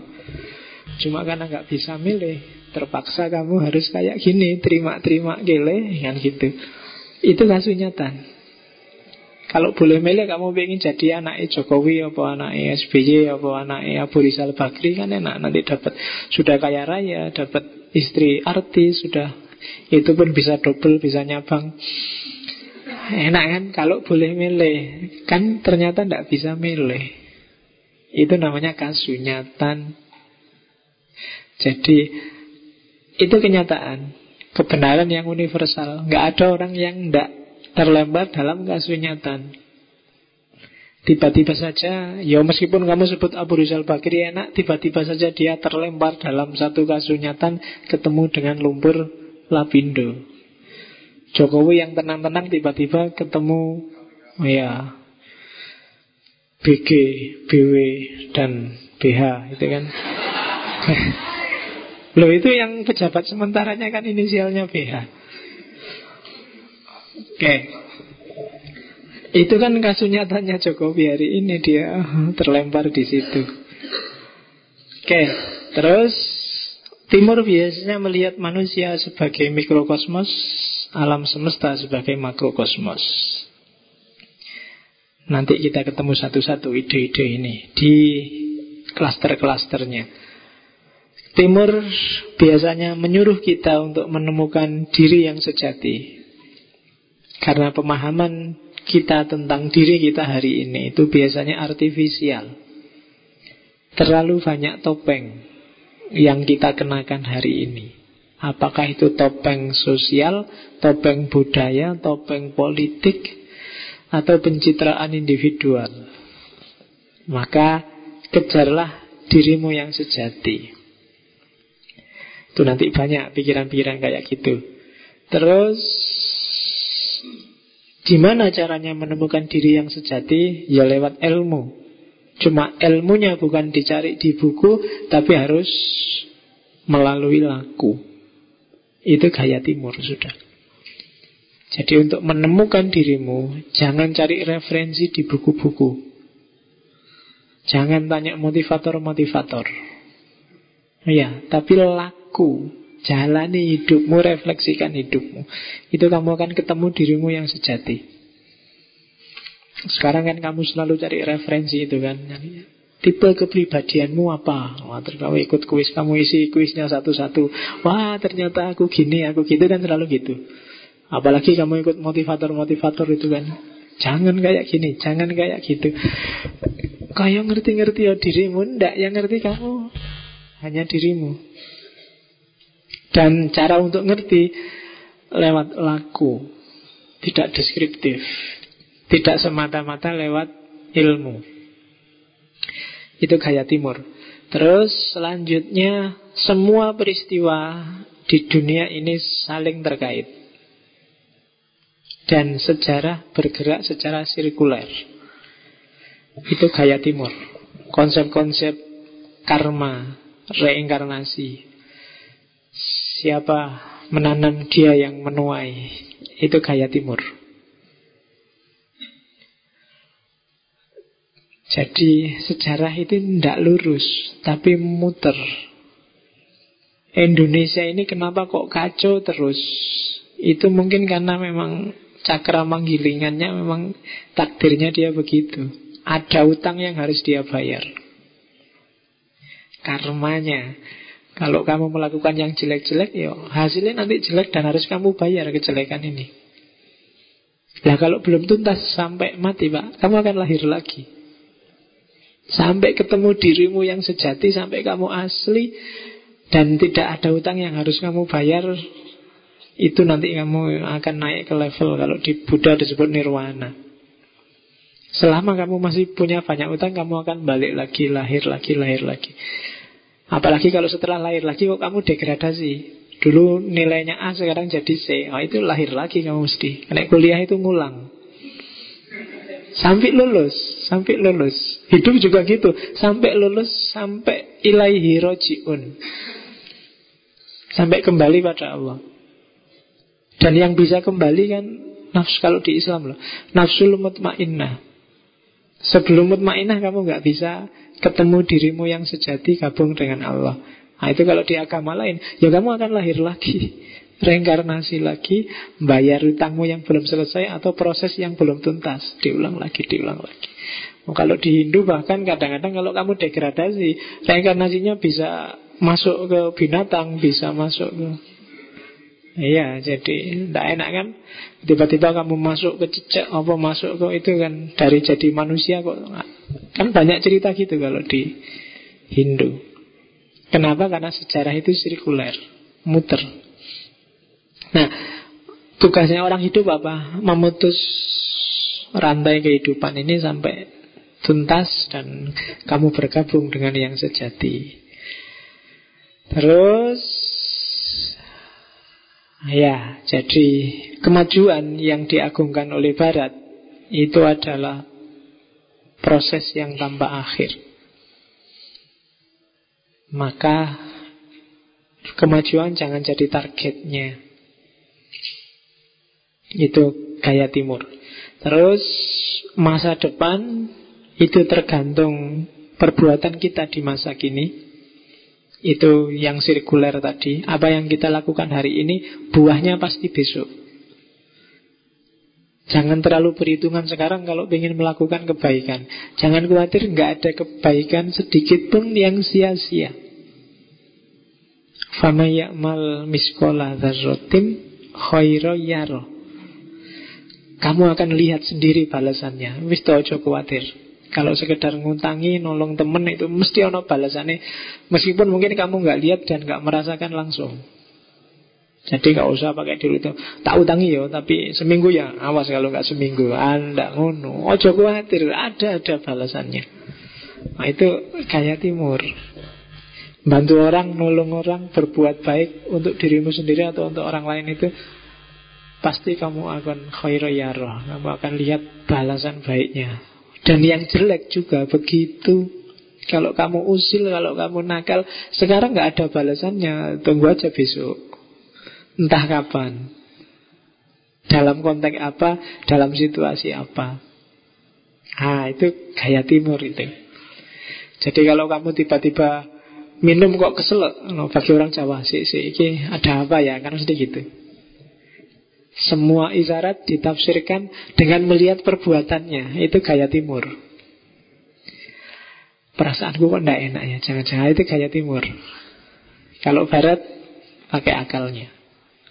Cuma karena nggak bisa milih Terpaksa kamu harus kayak gini Terima-terima gile Kan gitu. Itu kasunyatan kalau boleh milih kamu ingin jadi anak Jokowi apa anak SBY apa anak Abu Rizal Bakri kan enak. Nanti dapat sudah kaya raya, dapat istri artis, sudah itu pun bisa double, bisa nyabang. Enak kan? Kalau boleh milih Kan ternyata tidak bisa milih. Itu namanya kasunyatan. Jadi Itu kenyataan. Kebenaran yang universal. Nggak ada orang yang tidak terlembar dalam kasunyatan. Tiba-tiba saja, ya meskipun kamu sebut Abu Rizal Bakri enak, tiba-tiba saja dia terlempar dalam satu kasunyatan ketemu dengan lumpur Lapindo. Jokowi yang tenang-tenang tiba-tiba ketemu ya BG, BW dan BH itu kan. Loh itu yang pejabat sementaranya kan inisialnya BH. Oke. Itu kan kasus nyatanya Jokowi hari ini dia terlempar di situ. Oke, terus Timur biasanya melihat manusia sebagai mikrokosmos, alam semesta sebagai makrokosmos. Nanti kita ketemu satu-satu ide-ide ini di klaster-klasternya. Timur biasanya menyuruh kita untuk menemukan diri yang sejati, karena pemahaman kita tentang diri kita hari ini itu biasanya artifisial. Terlalu banyak topeng yang kita kenakan hari ini. Apakah itu topeng sosial, topeng budaya, topeng politik, atau pencitraan individual. Maka kejarlah dirimu yang sejati. Itu nanti banyak pikiran-pikiran kayak gitu. Terus Gimana caranya menemukan diri yang sejati? Ya lewat ilmu. Cuma ilmunya bukan dicari di buku, tapi harus melalui laku. Itu gaya timur sudah. Jadi untuk menemukan dirimu, jangan cari referensi di buku-buku. Jangan tanya motivator-motivator. Ya, tapi laku. Jalani hidupmu, refleksikan hidupmu. Itu kamu akan ketemu dirimu yang sejati. Sekarang kan kamu selalu cari referensi itu kan. Tipe kepribadianmu apa? Wah, terus kamu ikut kuis, kamu isi kuisnya satu-satu. Wah, ternyata aku gini, aku gitu kan selalu gitu. Apalagi kamu ikut motivator-motivator itu kan. Jangan kayak gini, jangan kayak gitu. Kayak ngerti-ngerti ya dirimu, ndak yang ngerti kamu hanya dirimu. Dan cara untuk ngerti lewat laku, tidak deskriptif, tidak semata-mata lewat ilmu. Itu gaya timur. Terus selanjutnya semua peristiwa di dunia ini saling terkait. Dan sejarah bergerak secara sirkuler. Itu gaya timur. Konsep-konsep karma, reinkarnasi, Siapa menanam dia yang menuai Itu gaya timur Jadi sejarah itu tidak lurus Tapi muter Indonesia ini kenapa kok kacau terus? Itu mungkin karena memang cakra manggilingannya memang takdirnya dia begitu. Ada utang yang harus dia bayar. Karmanya. Kalau kamu melakukan yang jelek-jelek, ya hasilnya nanti jelek dan harus kamu bayar kejelekan ini. Nah kalau belum tuntas sampai mati pak, kamu akan lahir lagi. Sampai ketemu dirimu yang sejati, sampai kamu asli, dan tidak ada utang yang harus kamu bayar, itu nanti kamu akan naik ke level kalau di Buddha disebut nirwana. Selama kamu masih punya banyak utang, kamu akan balik lagi, lahir lagi, lahir lagi. Apalagi kalau setelah lahir lagi kok kamu degradasi. Dulu nilainya A sekarang jadi C. Oh, itu lahir lagi kamu mesti. Naik kuliah itu ngulang. Sampai lulus, sampai lulus. Hidup juga gitu. Sampai lulus, sampai ilaihi rojiun. Sampai kembali pada Allah. Dan yang bisa kembali kan nafsu kalau di Islam loh. Nafsu mutmainnah. Sebelum mutmainnah kamu nggak bisa ketemu dirimu yang sejati gabung dengan Allah. Nah itu kalau di agama lain, ya kamu akan lahir lagi, reinkarnasi lagi, bayar utangmu yang belum selesai atau proses yang belum tuntas, diulang lagi, diulang lagi. Oh, kalau di Hindu bahkan kadang-kadang kalau kamu degradasi, reinkarnasinya bisa masuk ke binatang, bisa masuk ke Iya, jadi tidak enak kan? Tiba-tiba kamu masuk ke cicak Apa masuk ke itu kan? Dari jadi manusia kok. Kan banyak cerita gitu kalau di Hindu. Kenapa? Karena sejarah itu sirkuler Muter. Nah Tugasnya orang hidup apa? Memutus rantai kehidupan ini sampai tuntas Dan kamu bergabung dengan yang sejati. Terus Ya, jadi kemajuan yang diagungkan oleh Barat itu adalah proses yang tanpa akhir. Maka kemajuan jangan jadi targetnya. Itu gaya timur. Terus masa depan itu tergantung perbuatan kita di masa kini. Itu yang sirkuler tadi. Apa yang kita lakukan hari ini Buahnya pasti besok. Jangan terlalu perhitungan sekarang Kalau ingin melakukan kebaikan. Jangan khawatir nggak ada kebaikan Sedikit pun yang sia-sia. Fama ya'mal miskola dharrotin Khairo yaro Kamu akan lihat sendiri balasannya. Wis ojo khawatir kalau sekedar ngutangi, nolong temen itu mesti ono balasannya. Meskipun mungkin kamu nggak lihat dan nggak merasakan langsung. Jadi nggak usah pakai dulu itu. Tak utangi ya, tapi seminggu ya. Awas kalau nggak seminggu. Anda ngono. Ojo khawatir, ada ada balasannya. Nah itu kayak timur. Bantu orang, nolong orang, berbuat baik untuk dirimu sendiri atau untuk orang lain itu pasti kamu akan khairiyarah. Kamu akan lihat balasan baiknya. Dan yang jelek juga begitu. Kalau kamu usil, kalau kamu nakal, sekarang nggak ada balasannya. Tunggu aja besok. Entah kapan. Dalam konteks apa, dalam situasi apa. Ah, itu gaya timur itu. Jadi kalau kamu tiba-tiba minum kok kesel, bagi orang Jawa sih, sih, ini ada apa ya? Karena sedih gitu. Semua isyarat ditafsirkan dengan melihat perbuatannya. Itu gaya timur. Perasaanku kok tidak enak ya. Jangan-jangan itu gaya timur. Kalau barat, pakai akalnya.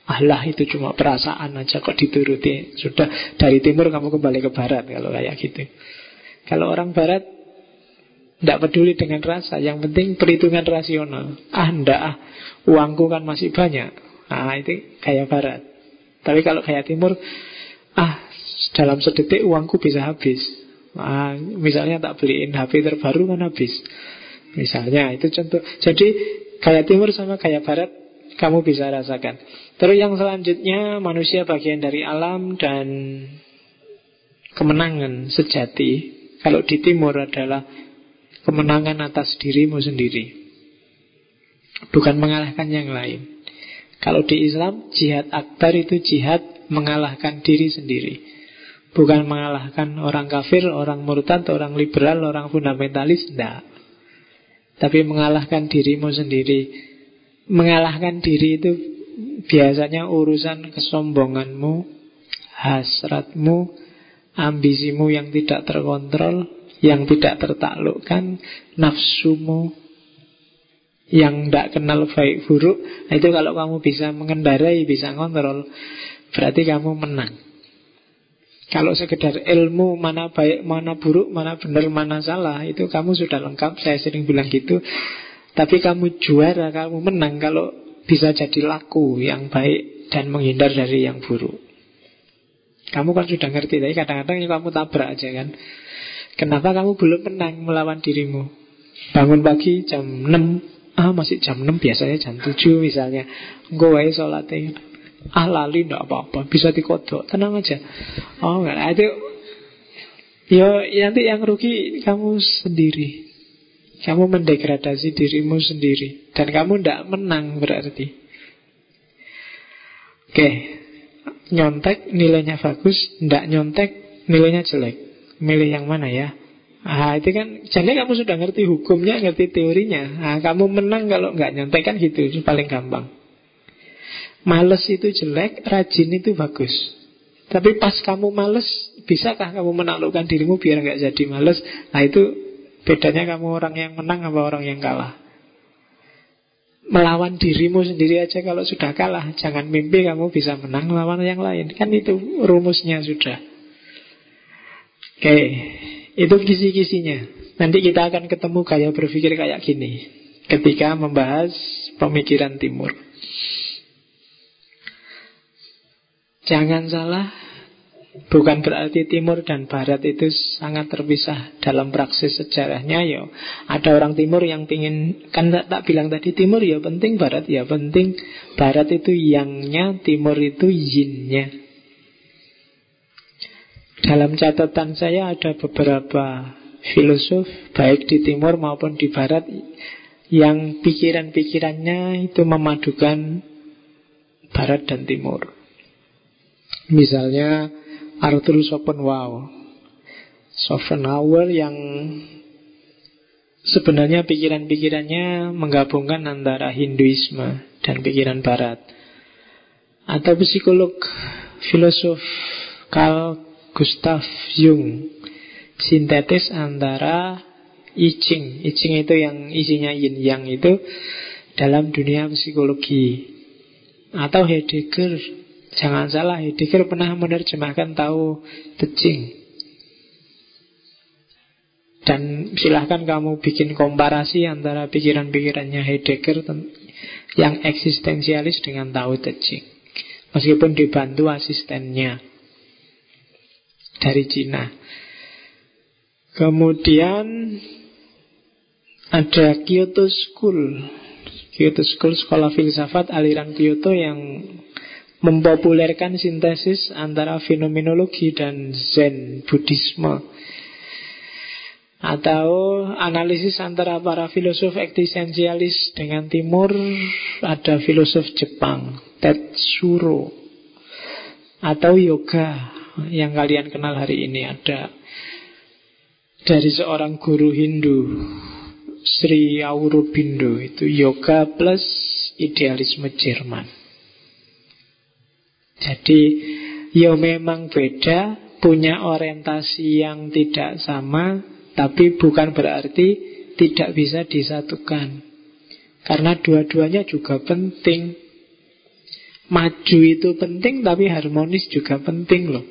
Allah itu cuma perasaan aja kok dituruti. Sudah dari timur kamu kembali ke barat kalau kayak gitu. Kalau orang barat tidak peduli dengan rasa, yang penting perhitungan rasional. Ah, ndak ah, uangku kan masih banyak. Ah, itu kayak barat. Tapi kalau kayak timur, ah dalam sedetik uangku bisa habis. Ah, misalnya tak beliin HP terbaru kan habis. Misalnya itu contoh. Jadi kayak timur sama kayak barat kamu bisa rasakan. Terus yang selanjutnya manusia bagian dari alam dan kemenangan sejati. Kalau di timur adalah kemenangan atas dirimu sendiri. Bukan mengalahkan yang lain. Kalau di Islam, jihad akbar itu jihad mengalahkan diri sendiri. Bukan mengalahkan orang kafir, orang murtad, orang liberal, orang fundamentalis, tidak. Tapi mengalahkan dirimu sendiri. mengalahkan diri itu biasanya urusan kesombonganmu, hasratmu, ambisimu yang tidak terkontrol, yang tidak tertaklukkan, nafsumu yang tidak kenal baik buruk. Nah, itu kalau kamu bisa mengendarai, bisa ngontrol, berarti kamu menang. Kalau sekedar ilmu mana baik, mana buruk, mana benar, mana salah, itu kamu sudah lengkap. Saya sering bilang gitu. Tapi kamu juara, kamu menang kalau bisa jadi laku yang baik dan menghindar dari yang buruk. Kamu kan sudah ngerti, tapi kadang-kadang kamu tabrak aja kan. Kenapa kamu belum menang melawan dirimu? Bangun pagi jam 6, ah masih jam 6 biasanya jam 7 misalnya. Gue wae sholatnya Ah lali enggak apa-apa Bisa dikodok Tenang aja. Oh enggak. Nah, Itu Ya nanti yang rugi Kamu sendiri. Kamu mendegradasi dirimu sendiri. Dan kamu tidak menang berarti. Oke. Nyontek nilainya bagus Tidak nyontek nilainya jelek. Milih yang mana ya Ah itu kan jadi kamu sudah ngerti hukumnya, ngerti teorinya. Nah, kamu menang kalau nggak nyontek kan gitu, itu paling gampang. Males itu jelek, rajin itu bagus. Tapi pas kamu males, bisakah kamu menaklukkan dirimu biar nggak jadi males? Nah itu bedanya kamu orang yang menang apa orang yang kalah. Melawan dirimu sendiri aja kalau sudah kalah Jangan mimpi kamu bisa menang melawan yang lain Kan itu rumusnya sudah Oke Itu kisi-kisinya Nanti kita akan ketemu gaya berpikir kayak gini Ketika membahas pemikiran timur Jangan salah, bukan berarti timur dan barat itu sangat terpisah dalam praksis sejarahnya ya. Ada orang timur yang ingin kan tak, tak bilang tadi timur ya penting, barat ya penting. Barat itu yangnya, timur itu yinnya. Dalam catatan saya ada beberapa filosof baik di timur maupun di barat yang pikiran-pikirannya itu memadukan barat dan timur. Misalnya Arthur Schopenhauer Schopenhauer yang sebenarnya pikiran-pikirannya menggabungkan antara Hinduisme dan pikiran Barat. Atau psikolog filosof Carl Gustav Jung sintetis antara I Ching. I Ching itu yang isinya yin yang itu dalam dunia psikologi. Atau Heidegger Jangan salah, Heidegger pernah menerjemahkan tahu tecing. Dan silahkan kamu bikin komparasi antara pikiran-pikirannya Heidegger yang eksistensialis dengan tahu tecing. Meskipun dibantu asistennya dari Cina. Kemudian ada Kyoto School. Kyoto School sekolah filsafat aliran Kyoto yang mempopulerkan sintesis antara fenomenologi dan Zen Buddhisme atau analisis antara para filosof eksistensialis dengan timur ada filosof Jepang Tetsuro atau yoga yang kalian kenal hari ini ada dari seorang guru Hindu Sri Aurobindo itu yoga plus idealisme Jerman jadi ya memang beda, punya orientasi yang tidak sama, tapi bukan berarti tidak bisa disatukan. Karena dua-duanya juga penting. Maju itu penting tapi harmonis juga penting loh.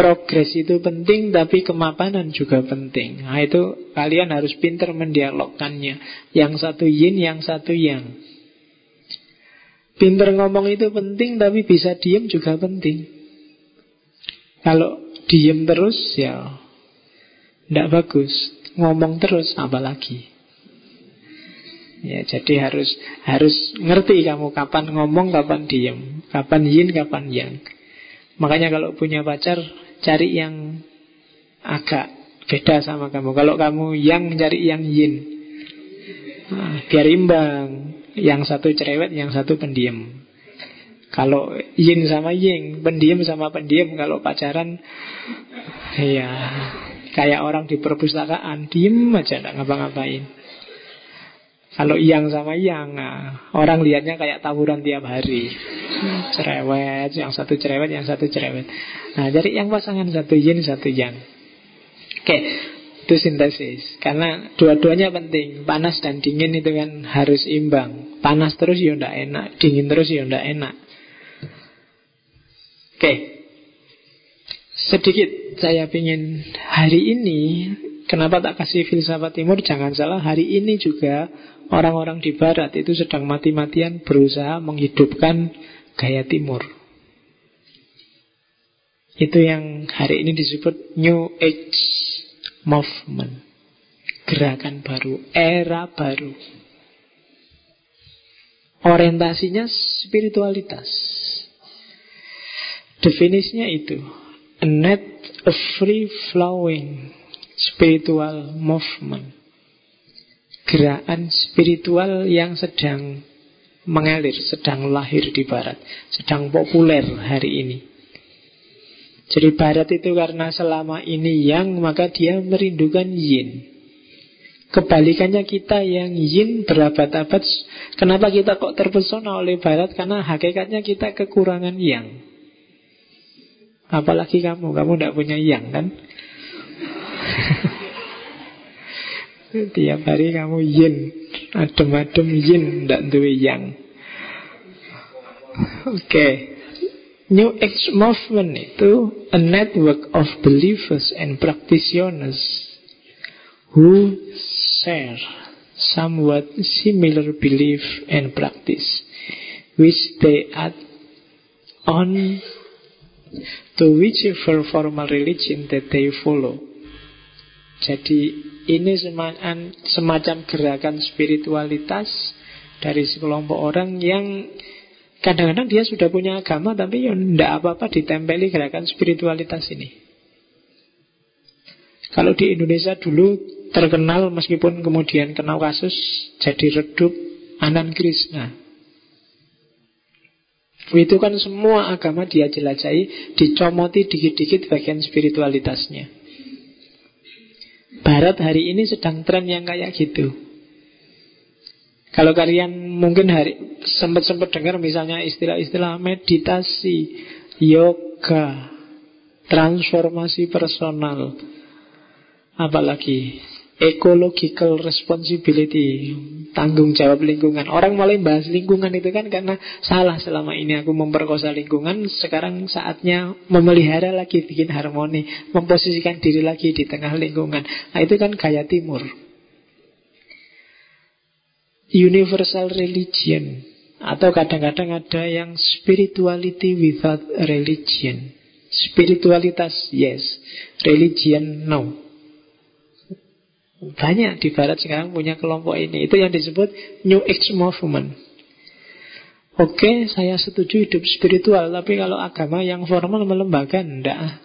Progres itu penting tapi kemapanan juga penting. Nah itu kalian harus pinter mendialogkannya. Yang satu yin, yang satu yang. Pinter ngomong itu penting Tapi bisa diem juga penting Kalau diem terus ya Tidak bagus Ngomong terus apalagi Ya, jadi harus harus ngerti kamu kapan ngomong, kapan diem, kapan yin, kapan yang. Makanya kalau punya pacar cari yang agak beda sama kamu. Kalau kamu yang cari yang yin, nah, biar imbang. Yang satu cerewet, yang satu pendiam. Kalau yin sama yin, pendiam sama pendiam kalau pacaran ya kayak orang di perpustakaan, diem aja enggak ngapa-ngapain. Kalau yang sama yang, nah, orang lihatnya kayak tawuran tiap hari. Cerewet, yang satu cerewet, yang satu cerewet. Nah, jadi yang pasangan satu yin, satu yang. Oke, itu sintesis. Karena dua-duanya penting. Panas dan dingin itu kan harus imbang. Panas terus ya ndak enak, dingin terus ya ndak enak. Oke. Sedikit saya ingin hari ini Kenapa tak kasih filsafat timur? Jangan salah, hari ini juga orang-orang di barat itu sedang mati-matian berusaha menghidupkan gaya timur. Itu yang hari ini disebut New Age Movement. Gerakan baru, era baru. Orientasinya spiritualitas. Definisinya itu. A net of free flowing spiritual movement. Gerakan spiritual yang sedang mengalir, sedang lahir di barat, sedang populer hari ini. Jadi barat itu karena selama ini yang, maka dia merindukan yin. Kebalikannya kita yang yin berabad-abad Kenapa kita kok terpesona oleh barat Karena hakikatnya kita kekurangan yang Apalagi kamu Kamu tidak punya yang kan Tiap hari kamu yin Adem-adem yin Tidak duwe yang. Oke. Okay. New Age Movement itu A network of believers and practitioners Who share Somewhat similar belief and practice Which they add on To whichever formal religion that they follow. Jadi ini semacam, gerakan spiritualitas dari sekelompok orang yang kadang-kadang dia sudah punya agama tapi ya tidak apa-apa ditempeli gerakan spiritualitas ini. Kalau di Indonesia dulu terkenal meskipun kemudian kena kasus jadi redup Anan Krishna. Itu kan semua agama dia jelajahi, dicomoti dikit-dikit bagian spiritualitasnya. Barat hari ini sedang tren yang kayak gitu. Kalau kalian mungkin hari sempat-sempat dengar misalnya istilah-istilah meditasi, yoga, transformasi personal, apalagi ecological responsibility, tanggung jawab lingkungan. Orang mulai bahas lingkungan itu kan karena salah selama ini aku memperkosa lingkungan, sekarang saatnya memelihara lagi, bikin harmoni, memposisikan diri lagi di tengah lingkungan. Nah, itu kan gaya timur. Universal religion atau kadang-kadang ada yang spirituality without religion. Spiritualitas yes, religion no. Banyak di barat sekarang punya kelompok ini. Itu yang disebut New Age Movement. Oke, saya setuju hidup spiritual, tapi kalau agama yang formal melembaga, enggak.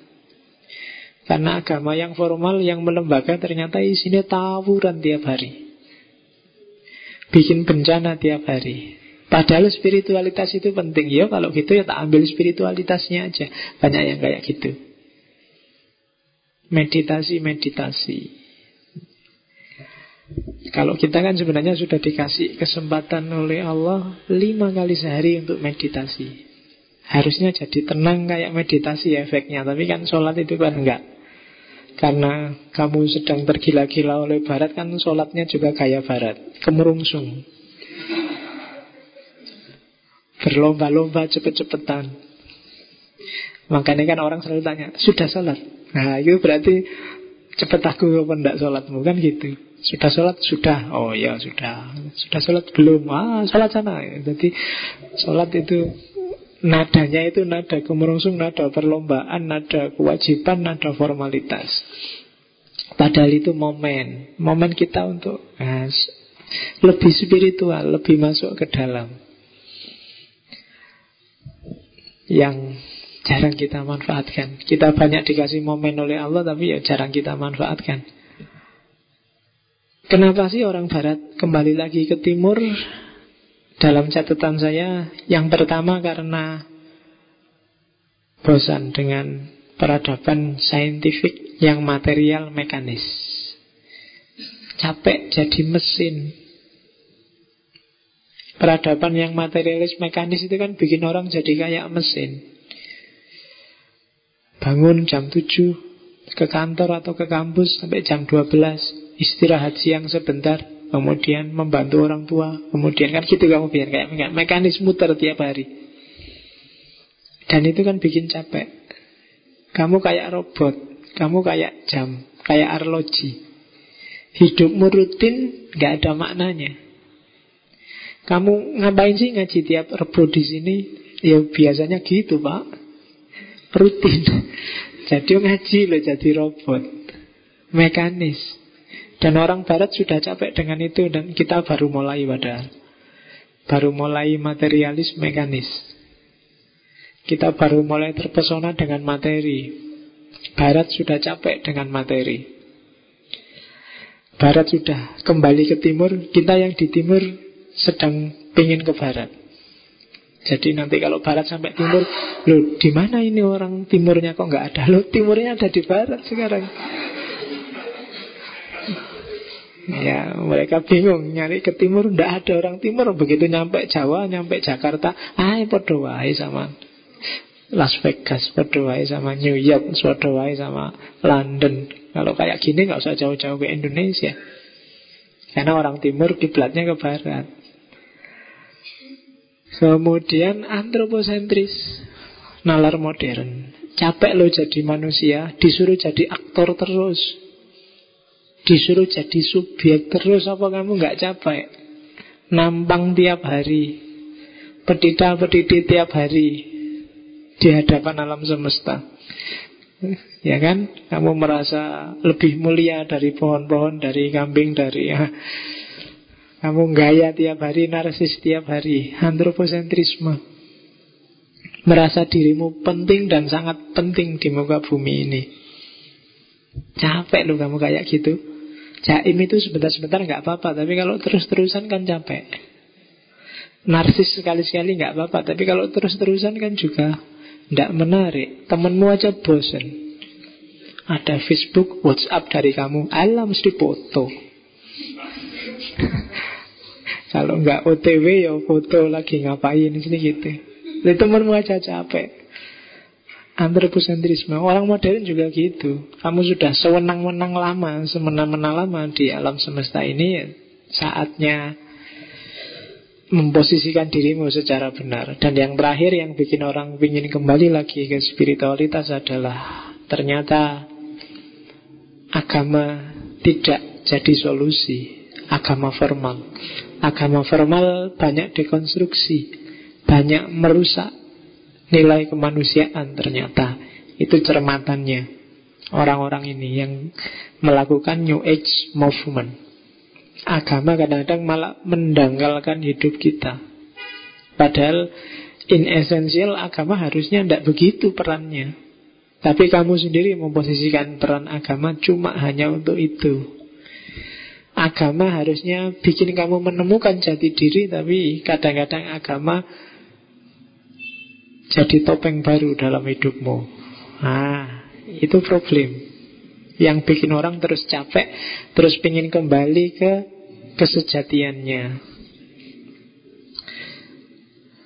Karena agama yang formal, yang melembaga ternyata isinya tawuran tiap hari. Bikin bencana tiap hari. Padahal spiritualitas itu penting ya Kalau gitu ya tak ambil spiritualitasnya aja Banyak yang kayak gitu Meditasi-meditasi kalau kita kan sebenarnya sudah dikasih kesempatan oleh Allah lima kali sehari untuk meditasi. Harusnya jadi tenang kayak meditasi efeknya, tapi kan sholat itu kan enggak. Karena kamu sedang tergila-gila oleh barat kan sholatnya juga kayak barat, kemerungsung. Berlomba-lomba cepet-cepetan. Makanya kan orang selalu tanya, sudah sholat? Nah itu berarti cepet aku apa enggak sholatmu kan gitu. Sudah sholat? Sudah. Oh ya sudah. Sudah sholat? Belum. Ah sholat sana. Jadi sholat itu nadanya itu nada kemerungsung, nada perlombaan, nada kewajiban, nada formalitas. Padahal itu momen. Momen kita untuk nah, lebih spiritual, lebih masuk ke dalam. Yang jarang kita manfaatkan. Kita banyak dikasih momen oleh Allah, tapi ya jarang kita manfaatkan. Kenapa sih orang Barat kembali lagi ke Timur? Dalam catatan saya, yang pertama karena bosan dengan peradaban saintifik yang material mekanis. Capek jadi mesin. Peradaban yang materialis mekanis itu kan bikin orang jadi kayak mesin. Bangun jam 7 ke kantor atau ke kampus sampai jam 12, istirahat siang sebentar, kemudian membantu orang tua, kemudian kan gitu kamu biar kayak mekanis muter tiap hari. Dan itu kan bikin capek. Kamu kayak robot, kamu kayak jam, kayak arloji. Hidupmu rutin, gak ada maknanya. Kamu ngapain sih ngaji tiap rebo di sini? Ya biasanya gitu pak Rutin Jadi ngaji loh jadi robot Mekanis Dan orang barat sudah capek dengan itu Dan kita baru mulai padahal Baru mulai materialis mekanis Kita baru mulai terpesona dengan materi Barat sudah capek dengan materi Barat sudah kembali ke timur Kita yang di timur sedang pingin ke barat. Jadi nanti kalau barat sampai timur, loh di mana ini orang timurnya kok nggak ada? Loh timurnya ada di barat sekarang. Ya, mereka bingung nyari ke timur, ndak ada orang timur. Begitu nyampe Jawa, nyampe Jakarta, ah podo wae sama Las Vegas, podo wae sama New York, podo wae sama London. Kalau kayak gini nggak usah jauh-jauh ke Indonesia. Karena orang timur kiblatnya ke barat. Kemudian antroposentris Nalar modern Capek lo jadi manusia Disuruh jadi aktor terus Disuruh jadi subjek terus Apa kamu nggak capek? Nampang tiap hari. Pedita-pediti tiap hari. Di hadapan alam semesta. Ya kan? Kamu merasa lebih mulia dari pohon-pohon Dari kambing Dari ya, kamu gaya tiap hari, narsis tiap hari. Antroposentrisme. Merasa dirimu penting dan sangat penting di muka bumi ini. Capek loh kamu kayak gitu Jaim itu sebentar-sebentar nggak apa-apa Tapi kalau terus-terusan kan capek. Narsis sekali-sekali nggak apa-apa Tapi kalau terus-terusan kan juga Tidak menarik. Temenmu aja bosen. Ada Facebook, Whatsapp dari kamu. Alam mesti foto. Kalau nggak OTW ya foto lagi ngapain sini gitu. Jadi temanmu aja capek. Antropocentrisme Orang modern juga gitu. Kamu sudah sewenang-wenang lama Semena-mena lama di alam semesta ini ya, Saatnya Memposisikan dirimu secara benar. Dan yang terakhir yang bikin orang ingin kembali lagi ke spiritualitas adalah Ternyata Agama tidak jadi solusi. Agama formal. Agama formal banyak dekonstruksi, banyak merusak nilai kemanusiaan ternyata. Itu cermatannya orang-orang ini yang melakukan New Age movement. Agama kadang-kadang malah mendangkalkan hidup kita. Padahal in essential agama harusnya tidak begitu perannya. Tapi kamu sendiri memposisikan peran agama cuma hanya untuk itu. Agama harusnya bikin kamu menemukan jati diri Tapi kadang-kadang agama Jadi topeng baru dalam hidupmu. Ah, itu problem. Yang bikin orang terus capek Terus ingin kembali ke kesejatiannya.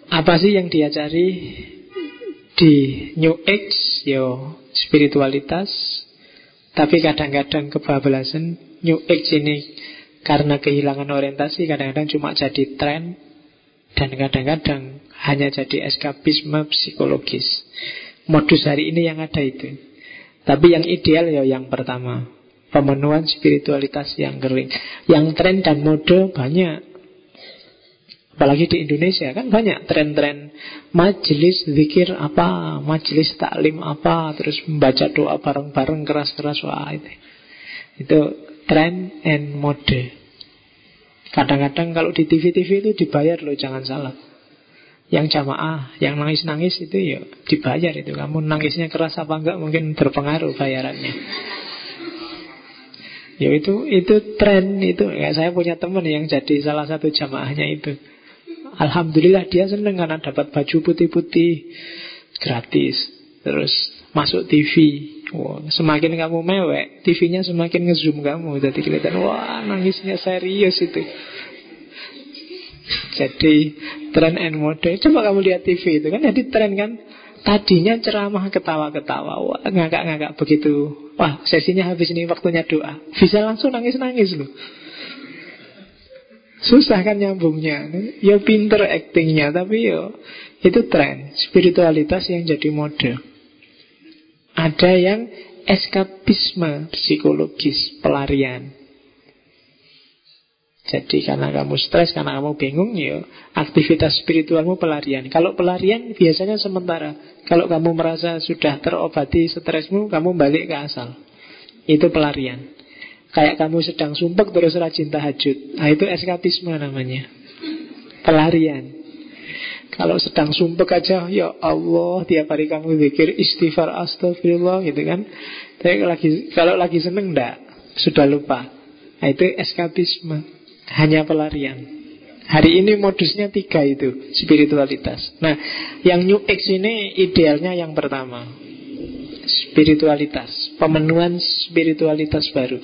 Apa sih yang dia cari? Di New Age Yo, spiritualitas. Tapi kadang-kadang kebablasan New Age ini karena kehilangan orientasi kadang-kadang cuma jadi tren. Dan kadang-kadang hanya jadi eskapisme psikologis. Modus hari ini yang ada itu. Tapi yang ideal ya yang pertama. Pemenuhan spiritualitas yang kering. Yang tren dan mode banyak. Apalagi di Indonesia kan banyak tren-tren majelis zikir apa, majelis taklim apa, terus membaca doa bareng-bareng keras-keras wah itu. Itu Trend and mode Kadang-kadang kalau di TV-TV itu dibayar loh, jangan salah Yang jamaah, yang nangis-nangis itu ya dibayar itu Kamu nangisnya keras apa enggak mungkin berpengaruh bayarannya Ya itu itu tren itu ya saya punya teman yang jadi salah satu jamaahnya itu. Alhamdulillah dia seneng karena dapat baju putih-putih gratis. Terus masuk TV. Wow, semakin kamu mewek, TV-nya semakin ngezoom kamu. Jadi kelihatan, wah nangisnya serius itu. Jadi tren and mode Coba kamu lihat TV itu kan Jadi tren kan Tadinya ceramah ketawa-ketawa. Ngakak-ngakak begitu. Wah sesinya habis ini waktunya doa. Bisa langsung nangis-nangis loh. Susah kan nyambungnya. Ya pinter actingnya Tapi yo itu tren. Spiritualitas yang jadi mode Ada yang eskapisme psikologis Pelarian jadi karena kamu stres, karena kamu bingung, ya aktivitas spiritualmu pelarian. Kalau pelarian biasanya sementara. Kalau kamu merasa sudah terobati stresmu, kamu balik ke asal. Itu pelarian. Kayak kamu sedang sumpek terus rajin tahajud. Nah itu eskapisme namanya. Pelarian. Kalau sedang sumpek aja, ya Allah, tiap hari kamu pikir istighfar astagfirullah gitu kan. Tapi lagi, kalau lagi seneng enggak, sudah lupa. Nah, itu eskapisme. Hanya pelarian. Hari ini modusnya tiga itu Spiritualitas. Nah yang New Age ini idealnya yang pertama Spiritualitas Pemenuhan spiritualitas baru.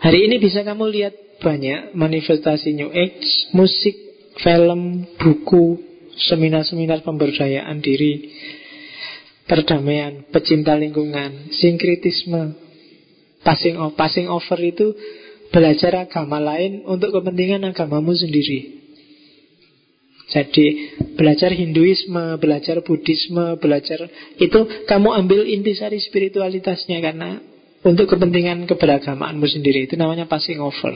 Hari ini bisa kamu lihat banyak manifestasi New Age Musik, film, buku Seminar-seminar pemberdayaan diri Perdamaian, pecinta lingkungan Sinkritisme Passing, passing over itu belajar agama lain untuk kepentingan agamamu sendiri. Jadi belajar Hinduisme, belajar Buddhisme, belajar itu kamu ambil intisari spiritualitasnya karena untuk kepentingan keberagamaanmu sendiri itu namanya passing over.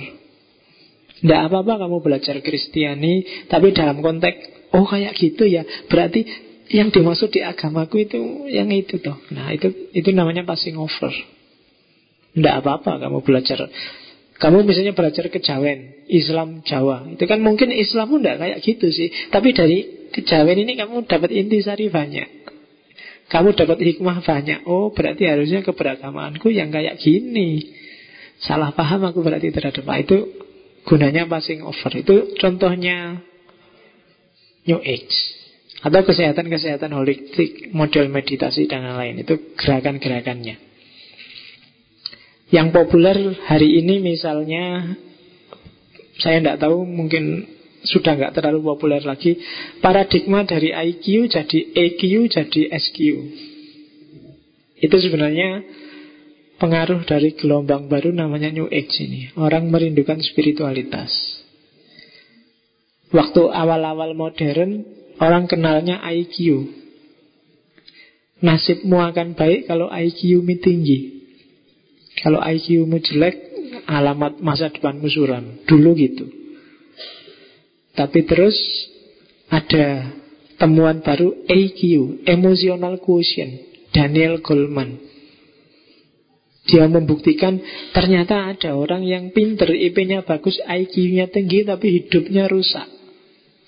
Tidak apa-apa kamu belajar Kristiani, tapi dalam konteks oh kayak gitu ya, berarti yang dimaksud di agamaku itu yang itu toh. Nah itu itu namanya passing over. Tidak apa-apa kamu belajar kamu misalnya belajar kejawen, Islam Jawa. Itu kan mungkin Islammu enggak kayak gitu sih. Tapi dari kejawen ini kamu dapat intisari banyak. Kamu dapat hikmah banyak. Oh, berarti harusnya keberagamaanku yang kayak gini. Salah paham aku berarti terhadap itu gunanya passing over. Itu contohnya New Age atau kesehatan-kesehatan holistik, model meditasi dan lain-lain. Itu gerakan-gerakannya. Yang populer hari ini misalnya Saya tidak tahu mungkin sudah nggak terlalu populer lagi Paradigma dari IQ jadi EQ jadi SQ Itu sebenarnya pengaruh dari gelombang baru namanya New Age ini. Orang merindukan spiritualitas. Waktu awal-awal modern Orang kenalnya IQ Nasibmu akan baik kalau IQ-mu tinggi kalau IQ-mu jelek, alamat masa depanmu suram. Dulu gitu. Tapi terus ada temuan baru EQ, Emotional Quotient, Daniel Goleman. Dia membuktikan ternyata ada orang yang pinter, IP-nya bagus, IQ-nya tinggi tapi hidupnya rusak.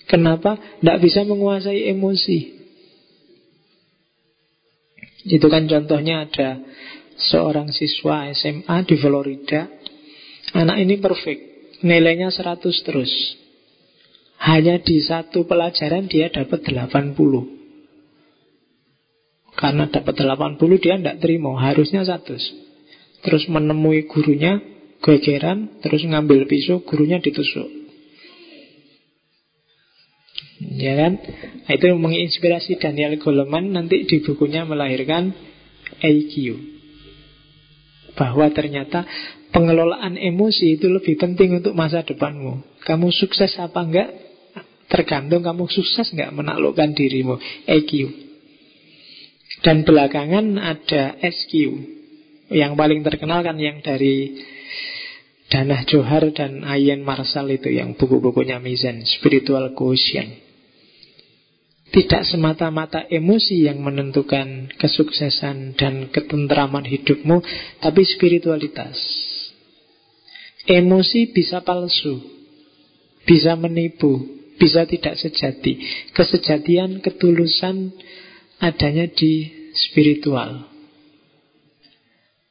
Kenapa? Tidak bisa menguasai emosi. Itu kan contohnya ada seorang siswa SMA di Florida. Anak ini perfect, nilainya 100 terus. Hanya di satu pelajaran dia dapat 80. Karena dapat 80 dia tidak terima, harusnya 100. Terus menemui gurunya, gegeran, terus ngambil pisau, gurunya ditusuk. Ya kan? Nah, itu menginspirasi Daniel Goleman nanti di bukunya melahirkan IQ bahwa ternyata pengelolaan emosi itu lebih penting untuk masa depanmu. Kamu sukses apa enggak? Tergantung kamu sukses enggak menaklukkan dirimu. EQ. Dan belakangan ada SQ. Yang paling terkenal kan yang dari Danah Johar dan Ayen Marshall itu yang buku-bukunya Mizan, Spiritual Quotient. Tidak semata-mata emosi yang menentukan kesuksesan dan ketentraman hidupmu, tapi spiritualitas. Emosi bisa palsu, bisa menipu, bisa tidak sejati. Kesejatian, ketulusan adanya di spiritual.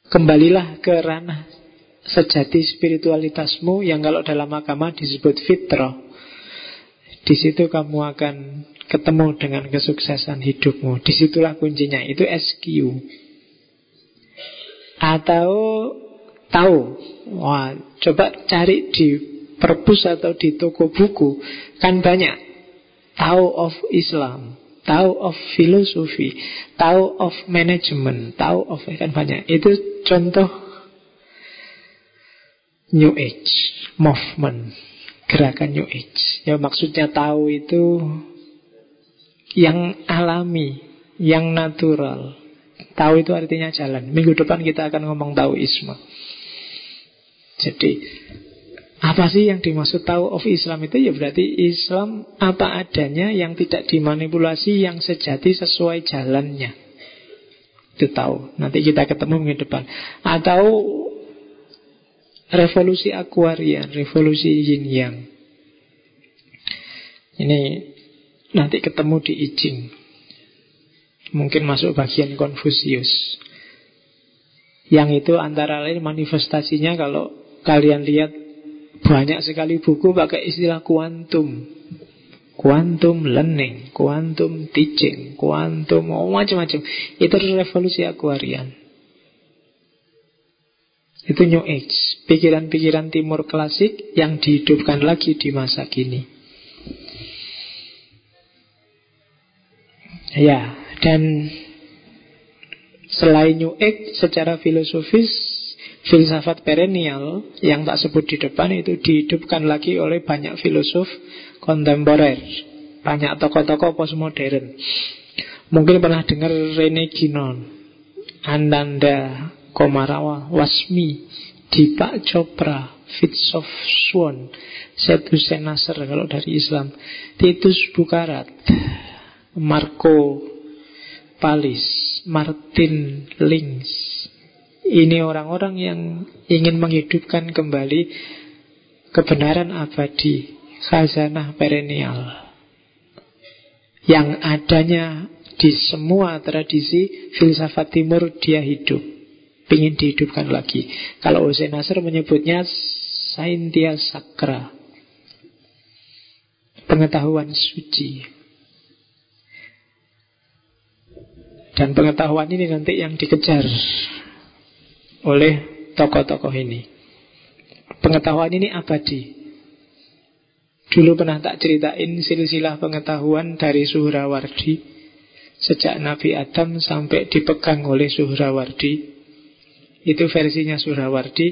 Kembalilah ke ranah sejati spiritualitasmu yang kalau dalam agama disebut fitrah. Di situ kamu akan ketemu dengan kesuksesan hidupmu. Di situlah kuncinya. Itu SQ. Atau tahu. Wah, coba cari di perpus atau di toko buku kan banyak tahu of Islam, tahu of filosofi, tahu of management, tahu of kan banyak. Itu contoh New Age movement, gerakan New Age. Ya maksudnya tahu itu yang alami, yang natural. Tahu itu artinya jalan. Minggu depan kita akan ngomong tahu Isma. Jadi apa sih yang dimaksud tahu of Islam itu? Ya berarti Islam apa adanya yang tidak dimanipulasi, yang sejati sesuai jalannya. Itu tahu. Nanti kita ketemu minggu depan. Atau revolusi akuarian, revolusi yin yang. Ini nanti ketemu di I Ching. Mungkin masuk bagian Konfusius. Yang itu antara lain manifestasinya kalau kalian lihat banyak sekali buku pakai istilah kuantum. Quantum learning, quantum teaching, quantum oh, macam-macam. Itu revolusi akuarian. Itu New Age, pikiran-pikiran timur klasik yang dihidupkan lagi di masa kini. Ya, dan selain New Age secara filosofis filsafat perennial yang tak sebut di depan itu dihidupkan lagi oleh banyak filosof kontemporer, banyak tokoh-tokoh postmodern. Mungkin pernah dengar Rene Guénon, Ananda Komarawa, Wasmi, Deepak Chopra, Fitzof Swan, Setu Senasar kalau dari Islam, Titus Bukarat, Marco Palis, Martin Links, ini orang-orang yang ingin menghidupkan kembali kebenaran abadi, khazanah perennial. Yang adanya di semua tradisi filsafat timur dia hidup. Ingin dihidupkan lagi. Kalau Hussein Nasr menyebutnya Saintia Sakra. Pengetahuan suci. Dan pengetahuan ini nanti yang dikejar oleh tokoh-tokoh ini. Pengetahuan ini abadi. Dulu pernah tak ceritain silsilah pengetahuan dari Suhrawardi. Sejak Nabi Adam sampai dipegang oleh Suhrawardi. Itu versinya Suhrawardi.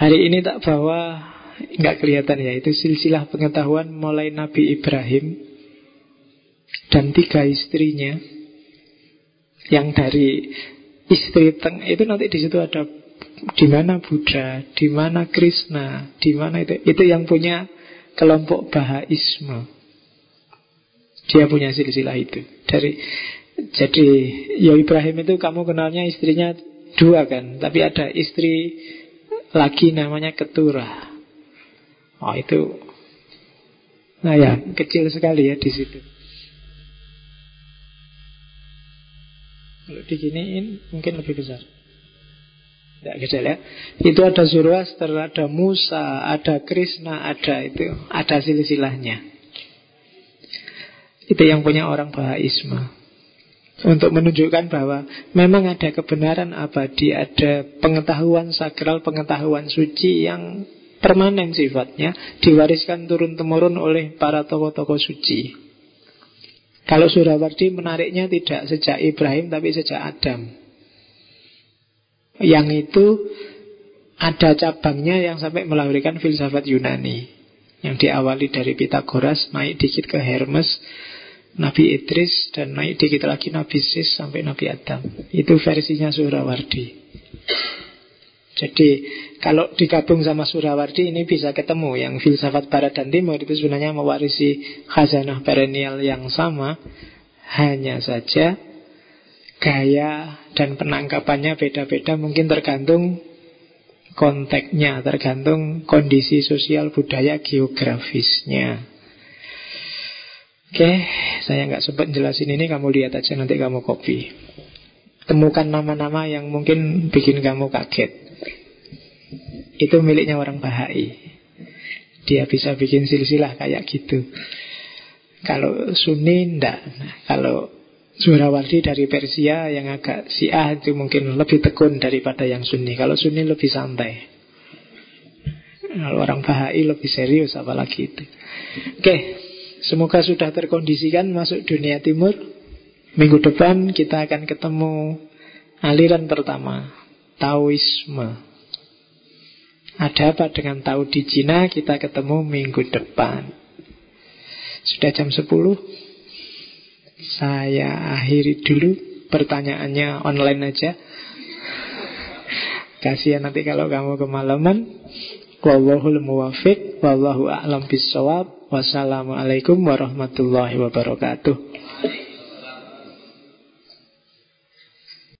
Hari ini tak bawa nggak kelihatan ya. Itu silsilah pengetahuan mulai Nabi Ibrahim Dan tiga istrinya Yang dari istri teng itu nanti di situ ada di mana Buddha, di mana Krishna, di mana itu itu yang punya kelompok Bahaisme. Dia punya silsilah itu. Dari jadi ya Ibrahim itu kamu kenalnya istrinya dua kan, tapi ada istri lagi namanya Ketura. Oh itu Nah ya, kecil sekali ya di situ. Kalau diginiin mungkin lebih besar. Tidak kecil ya. Itu ada Zoroaster, ada Musa, ada Krishna, ada itu, ada silsilahnya. Itu yang punya orang Bahaisme. Untuk menunjukkan bahwa memang ada kebenaran abadi, ada pengetahuan sakral, pengetahuan suci yang permanen sifatnya, diwariskan turun-temurun oleh para tokoh-tokoh suci. Kalau Surawardi menariknya tidak sejak Ibrahim tapi sejak Adam. Yang itu ada cabangnya yang sampai melahirkan filsafat Yunani. Yang diawali dari Pitagoras, naik dikit ke Hermes, Nabi Idris, dan naik dikit lagi Nabi Sis sampai Nabi Adam. Itu versinya Surawardi. Jadi kalau digabung sama Surawardi ini bisa ketemu yang filsafat Barat dan Timur itu sebenarnya mewarisi khazanah perennial yang sama, hanya saja gaya dan penangkapannya beda-beda mungkin tergantung konteksnya, tergantung kondisi sosial budaya geografisnya. Oke, saya nggak sempat jelasin ini, kamu lihat aja nanti kamu copy. Temukan nama-nama yang mungkin bikin kamu kaget. Itu miliknya orang Bahai Dia bisa bikin silsilah kayak gitu Kalau Sunni ndak nah, Kalau Surawardi dari Persia yang agak Syiah itu mungkin lebih tekun daripada yang Sunni Kalau Sunni lebih santai Kalau orang Bahai lebih serius apalagi itu. Oke, semoga sudah terkondisikan masuk dunia timur. Minggu depan kita akan ketemu aliran pertama, Taoisme. Ada apa dengan Tao di Cina? Kita ketemu minggu depan. Sudah jam 10. Saya akhiri dulu pertanyaannya online aja. Kasihan nanti kalau kamu kemalaman. Wallahul muwafiq wallahu a'lam bissawab. Wassalamualaikum warahmatullahi wabarakatuh.